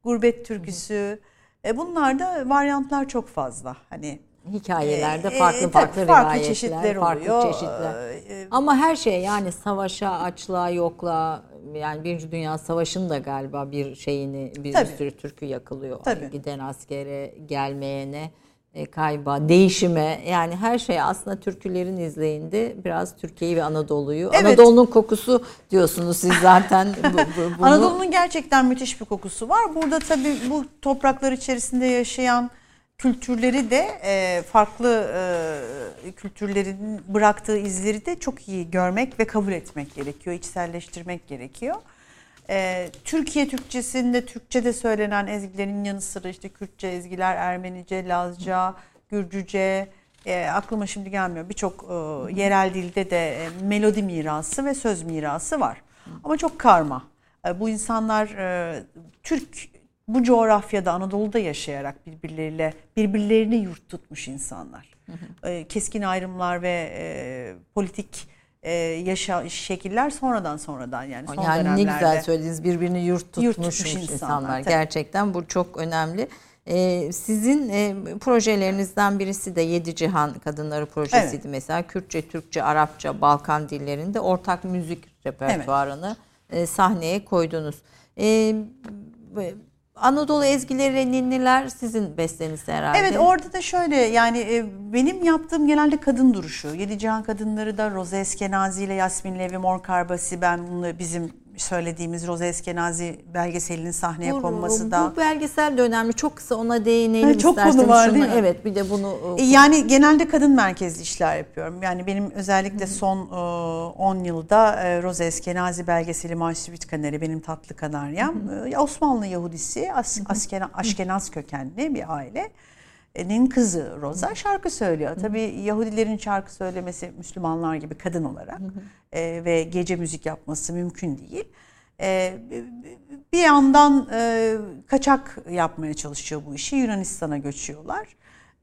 gurbet türküsü e, bunlarda varyantlar çok fazla. Hani Hikayelerde e, farklı tabii farklı, farklı rivayetler, çeşitler farklı oluyor. çeşitler. E, Ama her şey yani savaşa, açlığa, yokluğa yani Birinci Dünya Savaşı'nın da galiba bir şeyini bir, bir Tabii. sürü türkü yakılıyor. Tabii. Giden askere, gelmeyene, e, kayba, değişime yani her şey aslında türkülerin izleyinde biraz Türkiye'yi ve Anadolu'yu. Evet. Anadolu'nun kokusu diyorsunuz siz zaten. bu- bu- bunu. Anadolu'nun gerçekten müthiş bir kokusu var. Burada tabii bu topraklar içerisinde yaşayan kültürleri de e, farklı e, kültürlerin bıraktığı izleri de çok iyi görmek ve kabul etmek gerekiyor, içselleştirmek gerekiyor. E, Türkiye Türkçesinde Türkçe'de söylenen ezgilerin yanı sıra işte Kürtçe ezgiler, Ermenice, Lazca, Gürcüce, e, aklıma şimdi gelmiyor birçok e, yerel dilde de e, melodi mirası ve söz mirası var. Ama çok karma. E, bu insanlar e, Türk bu coğrafyada Anadolu'da yaşayarak birbirleriyle birbirlerini yurt tutmuş insanlar. E, keskin ayrımlar ve e, politik e, yaşa şekiller sonradan sonradan yani son yani ne dönemlerde. güzel söylediniz birbirini yurt tutmuş, Yurt tutmuş insanlar. insanlar, tabii. Gerçekten bu çok önemli. Ee, sizin e, projelerinizden birisi de Yedi Cihan Kadınları projesiydi Evet. mesela. Kürtçe, Türkçe, Arapça, Balkan dillerinde ortak müzik repertuarını e, sahneye koydunuz. B- Anadolu ezgileri, ninniler sizin besteniz herhalde. Evet orada da şöyle yani e, benim yaptığım genelde kadın duruşu. Yedi Cihan Kadınları da Roze Eskenazi ile Yasmin Levi Mor Karbasi ben bunu bizim söylediğimiz Roze Eskenazi belgeselinin sahneye bu, konması da. bu belgesel de önemli. Çok kısa ona değinelim Evet, çok konu isterseniz. var Şunu- değil mi? Evet bir de bunu E, Yani genelde kadın merkezli işler yapıyorum. Yani benim özellikle son e, 10 yılda e, Roze Eskenazi belgeseli Maşrivit Kaneri benim tatlı kanaryam. E, Osmanlı Yahudisi As, Askena- Aşkenaz kökenli bir aile. Nin kızı Roza şarkı söylüyor. Tabii Yahudilerin şarkı söylemesi Müslümanlar gibi kadın olarak e, ve gece müzik yapması mümkün değil. E, bir yandan e, kaçak yapmaya çalışıyor bu işi. Yunanistan'a göçüyorlar.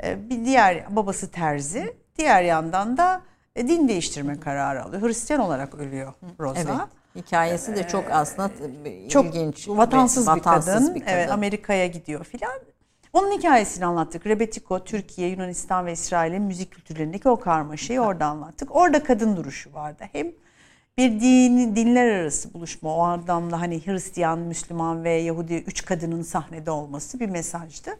E, bir diğer babası terzi. Diğer yandan da e, din değiştirme kararı alıyor. Hristiyan olarak ölüyor Roza. Evet. Hikayesi de çok aslında Ee, Çok ilginç. vatansız, ve bir, kadın. bir Evet, Amerika'ya gidiyor filan. Onun hikayesini anlattık. Rebetiko, Türkiye, Yunanistan ve İsrail'in müzik kültürlerindeki o karmaşayı orada anlattık. Orada kadın duruşu vardı. Hem bir din, dinler arası buluşma o anlamda hani Hristiyan, Müslüman ve Yahudi üç kadının sahnede olması bir mesajdı.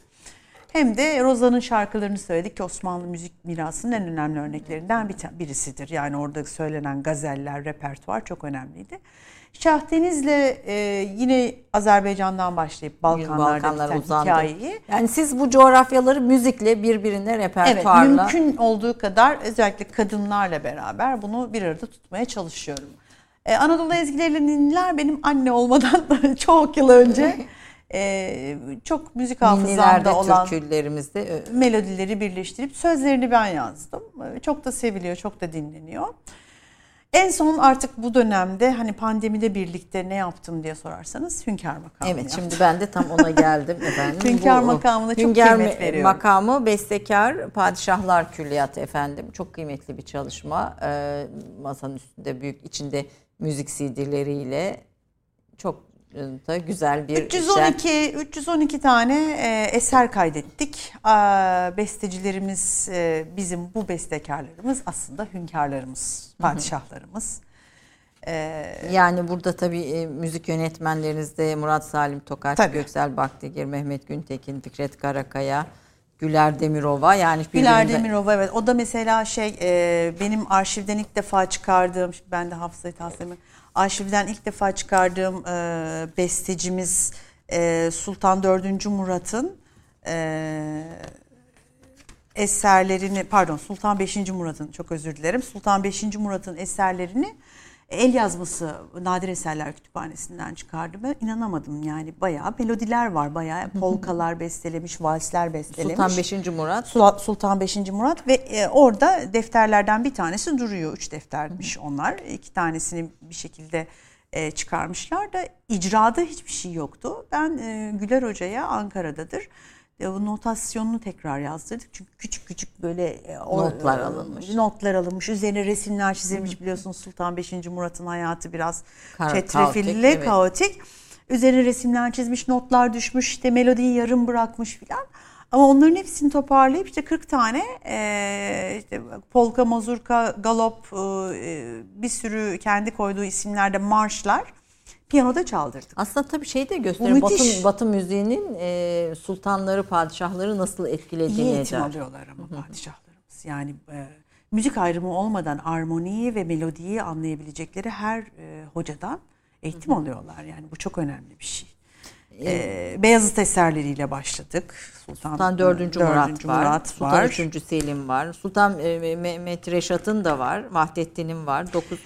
Hem de Roza'nın şarkılarını söyledik ki Osmanlı müzik mirasının en önemli örneklerinden bir birisidir. Yani orada söylenen gazeller, repertuar çok önemliydi. Şah Deniz'le e, yine Azerbaycan'dan başlayıp Balkanlar'da uzandı. hikayeyi Yani siz bu coğrafyaları müzikle birbirine Evet, repertuarla mümkün olduğu kadar özellikle kadınlarla beraber bunu bir arada tutmaya çalışıyorum. Ee, Anadolu ezgileriyle ninniler benim anne olmadan çok yıl önce e, çok müzik hafızamda olan türkülerimizde melodileri birleştirip sözlerini ben yazdım. Ee, Çok da seviliyor, çok da dinleniyor. En son artık bu dönemde hani pandemide birlikte ne yaptım diye sorarsanız Hünkar makamı Evet yaptım. şimdi ben de tam ona geldim efendim. Hünkar makamına çok Hünkar kıymet me- veriyorum. makamı bestekar padişahlar külliyatı efendim. Çok kıymetli bir çalışma. Ee, masanın üstünde büyük içinde müzik CD'leriyle çok da güzel bir şey. 312 312 tane e, eser kaydettik. Aa, bestecilerimiz e, bizim bu bestekarlarımız aslında hünkârlarımız, padişahlarımız. E, Yani burada tabii e, müzik yönetmenleriniz de Murat Salim Tokaç, Tabii. Göksel Baktigir, Mehmet Güntekin, Fikret Karakaya, Güler Demirova yani Güler birbirinde- Demirova evet o da mesela şey e, benim arşivden ilk defa çıkardığım ben de hafızayı tahsilimi arşivden ilk defa çıkardığım e, bestecimiz e, Sultan 4. Murat'ın e, eserlerini pardon Sultan 5. Murat'ın çok özür dilerim Sultan 5. Murat'ın eserlerini el yazması Nadir Eserler Kütüphanesi'nden çıkardım. Ben inanamadım yani bayağı melodiler var bayağı polkalar bestelemiş, valsler bestelemiş. Sultan 5. Murat Sultan 5. Murat ve e, orada defterlerden bir tanesi duruyor. Üç deftermiş onlar. İki tanesini bir şekilde e, çıkarmışlar da icrada hiçbir şey yoktu. Ben e, Güler Hoca'ya Ankara'dadır. E, o notasyonunu tekrar yazdırdık. Çünkü küçük küçük böyle e, o- Notlar e, alınmış. Notlar alınmış. Üzerine resimler çizilmiş biliyorsunuz Sultan 5. Murat'ın hayatı biraz Kar- çetrefilli, kaotik, evet. kaotik. Üzerine resimler çizmiş, notlar düşmüş, işte melodiyi yarım bırakmış filan. Ama onların hepsini toparlayıp işte 40 tane eee, işte polka, mazurka, galop, eee, bir sürü kendi koyduğu isimlerde marşlar piyanoda çaldırdık. Aslında tabii şey de gösteriyor. Batı, Batı müziğinin e, sultanları, padişahları nasıl İyi etkilediğini eğitim eder. alıyorlar ama padişahlarımız. Yani e, müzik ayrımı olmadan armoniyi ve melodiyi anlayabilecekleri her e, hocadan eğitim alıyorlar. Yani bu çok önemli bir şey. E, Beyazıt eserleriyle başladık. Sultan, Sultan 4. Murat, dördüncü var. Murat Sultan var. 3. Selim var. Sultan e, Mehmet Reşat'ın da var. Vahdettin'in var. 9 E,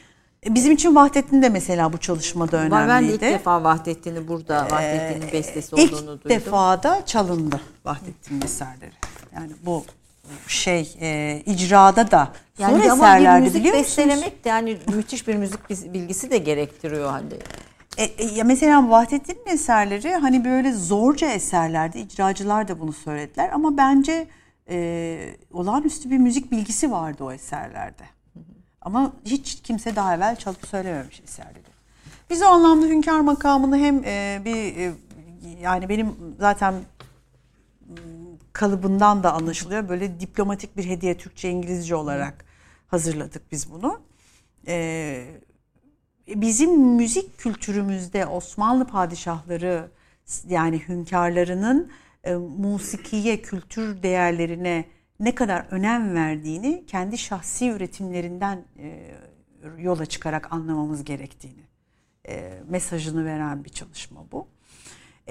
Bizim için Vahdettin de mesela bu çalışmada var. Ben de önemliydi. ilk defa Vahdettin'i burada Vahdettin'in bestesi İlk olduğunu duydum. defa da çalındı Vahdettin'in eserleri. Yani bu şey e, icrada da yani son eserlerde müzik biliyor musunuz? bestelemek de yani müthiş bir müzik bilgisi de gerektiriyor hani. E, e, ya mesela Vahdettin'in eserleri hani böyle zorca eserlerdi. icracılar da bunu söylediler ama bence e, olağanüstü bir müzik bilgisi vardı o eserlerde. Ama hiç kimse daha evvel çalıp söylememiş eserleri. Biz o anlamda hünkâr makamını hem e, bir e, yani benim zaten m, kalıbından da anlaşılıyor. Böyle diplomatik bir hediye Türkçe İngilizce olarak hazırladık biz bunu. E, bizim müzik kültürümüzde Osmanlı padişahları yani hünkârlarının e, musikiye, kültür değerlerine ne kadar önem verdiğini kendi şahsi üretimlerinden e, yola çıkarak anlamamız gerektiğini e, mesajını veren bir çalışma bu.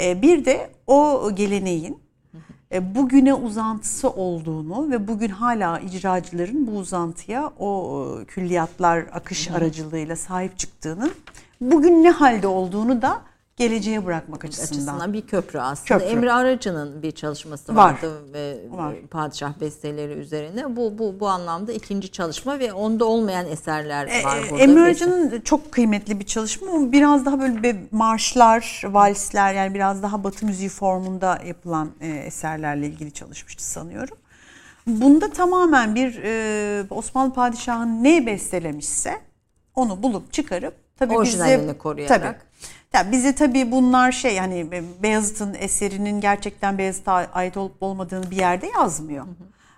E, bir de o geleneğin e, bugüne uzantısı olduğunu ve bugün hala icracıların bu uzantıya o külliyatlar akış aracılığıyla sahip çıktığını, bugün ne halde olduğunu da geleceğe bırakmak açısından. açısından bir köprü aslında. Köprü. Emre Aracı'nın bir çalışması Var. vardı ve Var. padişah besteleri üzerine. Bu bu bu anlamda ikinci çalışma ve onda olmayan eserler var Ee, burada. Emre Arıcı'nın çok kıymetli bir çalışma biraz daha böyle bir marşlar, valsler yani biraz daha batı müziği formunda yapılan e, eserlerle ilgili çalışmıştı sanıyorum. Bunda tamamen bir e, Osmanlı padişahı ne bestelemişse onu bulup çıkarıp tabii bize koruyarak. Tabii. Ya bize tabii bunlar şey hani Beyazıt'ın eserinin gerçekten Beyazıt'a ait olup olmadığını bir yerde yazmıyor.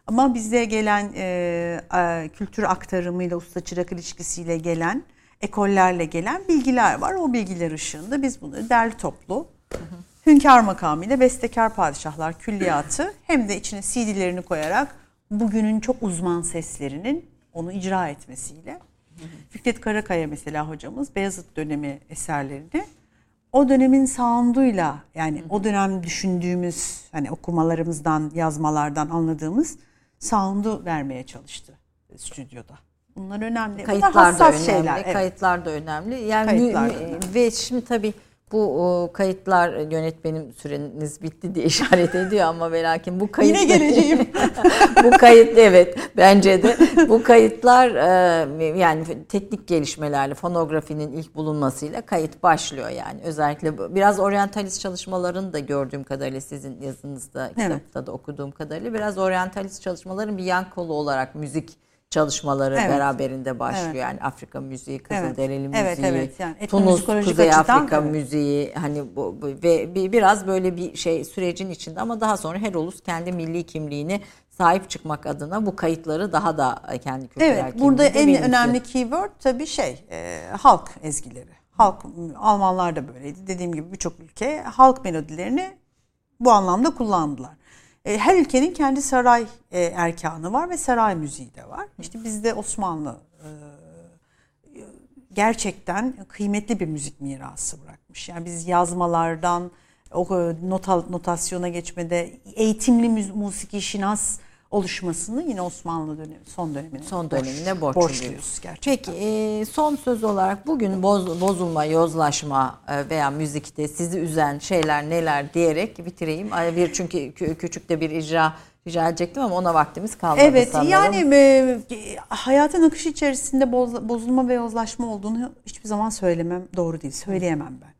Ama bize gelen e, e, kültür aktarımıyla, usta çırak ilişkisiyle gelen, ekollerle gelen bilgiler var. O bilgiler ışığında biz bunları derli toplu, hünkâr makamıyla bestekar padişahlar külliyatı hem de içine CD'lerini koyarak bugünün çok uzman seslerinin onu icra etmesiyle Fikret Karakaya mesela hocamız Beyazıt dönemi eserlerini o dönemin sound'uyla yani o dönem düşündüğümüz hani okumalarımızdan, yazmalardan anladığımız sound'u vermeye çalıştı stüdyoda. Bunlar önemli. Bunlar Kayıtlar da hassas önemli. şeyler. evet. Kayıtlar da önemli. Yani Kayıtlar da önemli. ve şimdi tabii bu kayıtlar yönetmenim süreniz bitti diye işaret ediyor ama ve lakin bu kayıt Yine geleceğim. bu kayıt evet bence de. Bu kayıtlar e, yani teknik gelişmelerle fonografinin ilk bulunmasıyla kayıt başlıyor yani. Özellikle biraz oryantalist çalışmaların da gördüğüm kadarıyla sizin yazınızda kitapta da okuduğum kadarıyla biraz oryantalist çalışmaların bir yan kolu olarak müzik çalışmaları Evet. beraberinde başlıyor. Evet. Yani Afrika müziği, Evet. Kızılderili müziği, Evet, evet. Yani Tunus, Kuzey açıdan, Afrika evet. müziği hani bu, bu- ve bir, biraz böyle bir şey sürecin içinde ama daha sonra her ulus kendi milli kimliğini sahip çıkmak adına bu kayıtları daha da kendi kültürel Evet, burada en kimliğini önemli keyword tabii şey, e, halk ezgileri. Halk, Almanlar da böyleydi. Dediğim gibi birçok ülke halk melodilerini bu anlamda kullandılar. E, her ülkenin kendi saray e, erkanı var ve saray müziği de var. İşte bizde Osmanlı e, gerçekten kıymetli bir müzik mirası bırakmış. Yani biz yazmalardan o nota, notasyona geçmede eğitimli müz- musiki şinas oluşmasını yine Osmanlı dönemi son dönemine son borç- dönemine borçluyuz. borçluyuz gerçekten. Peki e, son söz olarak bugün boz- bozulma, yozlaşma e, veya müzikte sizi üzen şeyler neler diyerek bitireyim. Bir çünkü kü- küçük de bir icra rica edecektim ama ona vaktimiz kalmadı Evet sanırım. yani e, hayatın akışı içerisinde boz- bozulma ve yozlaşma olduğunu hiçbir zaman söylemem doğru değil. Söyleyemem ben.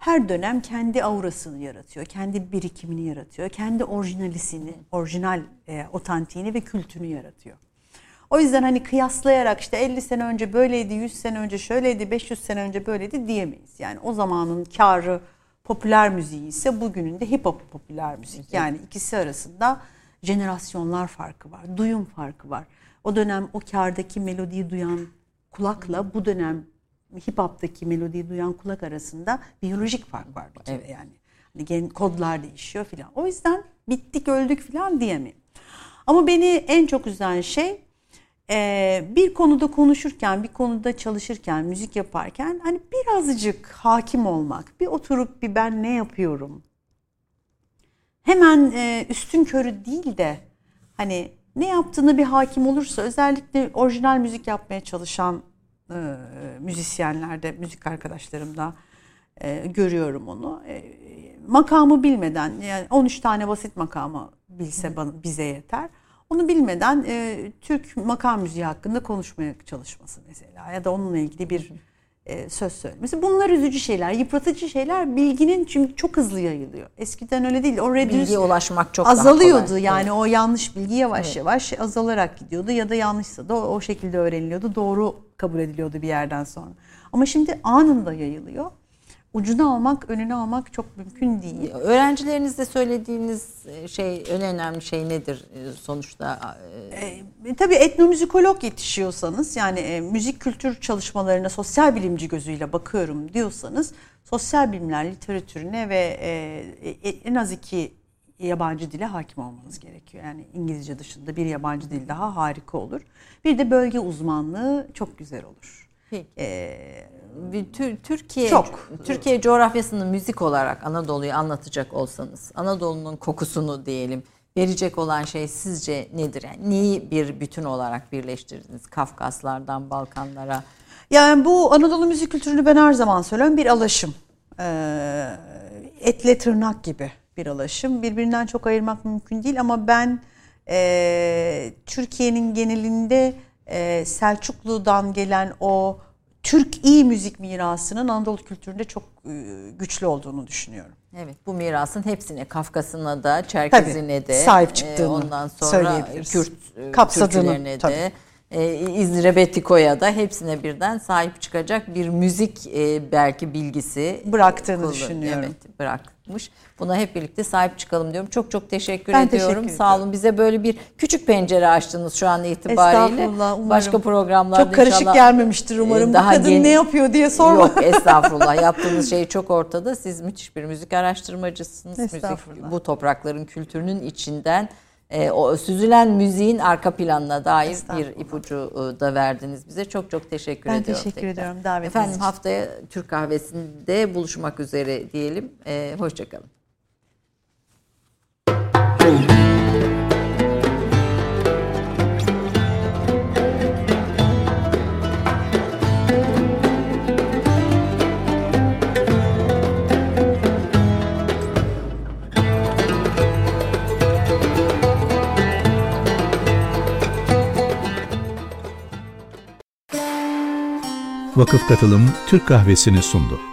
Her dönem kendi aurasını yaratıyor, kendi birikimini yaratıyor, kendi orijinalisini, orijinal e, otantiğini ve kültünü yaratıyor. O yüzden hani kıyaslayarak işte 50 sene önce böyleydi, 100 sene önce şöyleydi, 500 sene önce böyleydi diyemeyiz. Yani o zamanın karı popüler müziği ise bugünün de hip hop popüler müzik. Yani ikisi arasında jenerasyonlar farkı var, duyum farkı var. O dönem o kardaki melodiyi duyan kulakla bu dönem hip hop'taki melodiyi duyan kulak arasında biyolojik fark var bir kere yani. Hani gen kodlar değişiyor filan. O yüzden bittik öldük filan diyemem. Ama beni en çok üzen şey e, bir konuda konuşurken, bir konuda çalışırken, müzik yaparken hani birazcık hakim olmak. Bir oturup bir ben ne yapıyorum? Hemen e, üstün körü değil de hani ne yaptığını bir hakim olursa özellikle orijinal müzik yapmaya çalışan e, müzisyenlerde, müzik arkadaşlarımda e, görüyorum onu. E, makamı bilmeden yani 13 tane basit makamı bilse bana, bize yeter. Onu bilmeden e, Türk makam müziği hakkında konuşmaya çalışması mesela ya da onunla ilgili bir e, söz söylemesi. Bunlar üzücü şeyler, yıpratıcı şeyler. Bilginin çünkü çok hızlı yayılıyor. Eskiden öyle değil. O reduce Bilgiye ulaşmak çok azalıyordu. kolay. Yani o yanlış bilgi yavaş yavaş azalarak gidiyordu ya da yanlışsa da o, o şekilde öğreniliyordu. Doğru kabul ediliyordu bir yerden sonra. Ama şimdi anında yayılıyor. Ucunu almak, önünü almak çok mümkün değil. Öğrencilerinizde söylediğiniz şey en önemli şey nedir e, sonuçta? E, E, tabii etnomüzikolog yetişiyorsanız yani e, müzik kültür çalışmalarına sosyal bilimci gözüyle bakıyorum diyorsanız sosyal bilimler literatürüne ve e, e, en az iki yabancı dile hakim olmanız gerekiyor. Yani İngilizce dışında bir yabancı dil daha harika olur. Bir de bölge uzmanlığı çok güzel olur. Peki. E, Tür- Türkiye Çok. Türkiye coğrafyasını müzik olarak Anadolu'yu anlatacak olsanız, Anadolu'nun kokusunu diyelim verecek olan şey sizce nedir? Yani neyi bir bütün olarak birleştirdiniz? Kafkaslardan Balkanlara. Yani bu Anadolu müzik kültürünü ben her zaman söylüyorum bir alaşım. Ee, etle tırnak gibi bir ulaşım. Birbirinden çok ayırmak mümkün değil ama ben e, Türkiye'nin genelinde e, Selçuklu'dan gelen o Türk iyi müzik mirasının Anadolu kültüründe çok e, güçlü olduğunu düşünüyorum. Evet bu mirasın hepsine Kafkas'ına da Çerkez'ine de sahip çıktığını e, ondan sonra. Kürt e, Kapsadığını, Türkçülerine tabii. E, İzmir Betiko'ya da hepsine birden sahip çıkacak bir müzik e, belki bilgisi Bıraktığını kullan- düşünüyorum. Evet bırakmış. Buna hep birlikte sahip çıkalım diyorum. Çok çok teşekkür Ben ediyorum. teşekkür Sağ olun. Bize böyle bir küçük pencere açtınız şu an itibariyle. Estağfurullah, umarım. Başka programlarda Çok karışık inşallah, gelmemiştir umarım. e, Bu daha kadın gen- ne yapıyor diye sorma. Yok estağfurullah. Yaptığınız şey çok ortada. Siz müthiş bir müzik araştırmacısınız. Müzik, bu toprakların kültürünün içinden e, o süzülen müziğin arka planına dair bir ipucu e, da verdiniz bize. Çok çok teşekkür Ben ediyorum. teşekkür tekrar. ediyorum davetiniz Efendim için. haftaya Türk kahvesinde buluşmak üzere diyelim. E, Hoşçakalın. Vakıf Katılım Türk Kahvesi'ni sundu.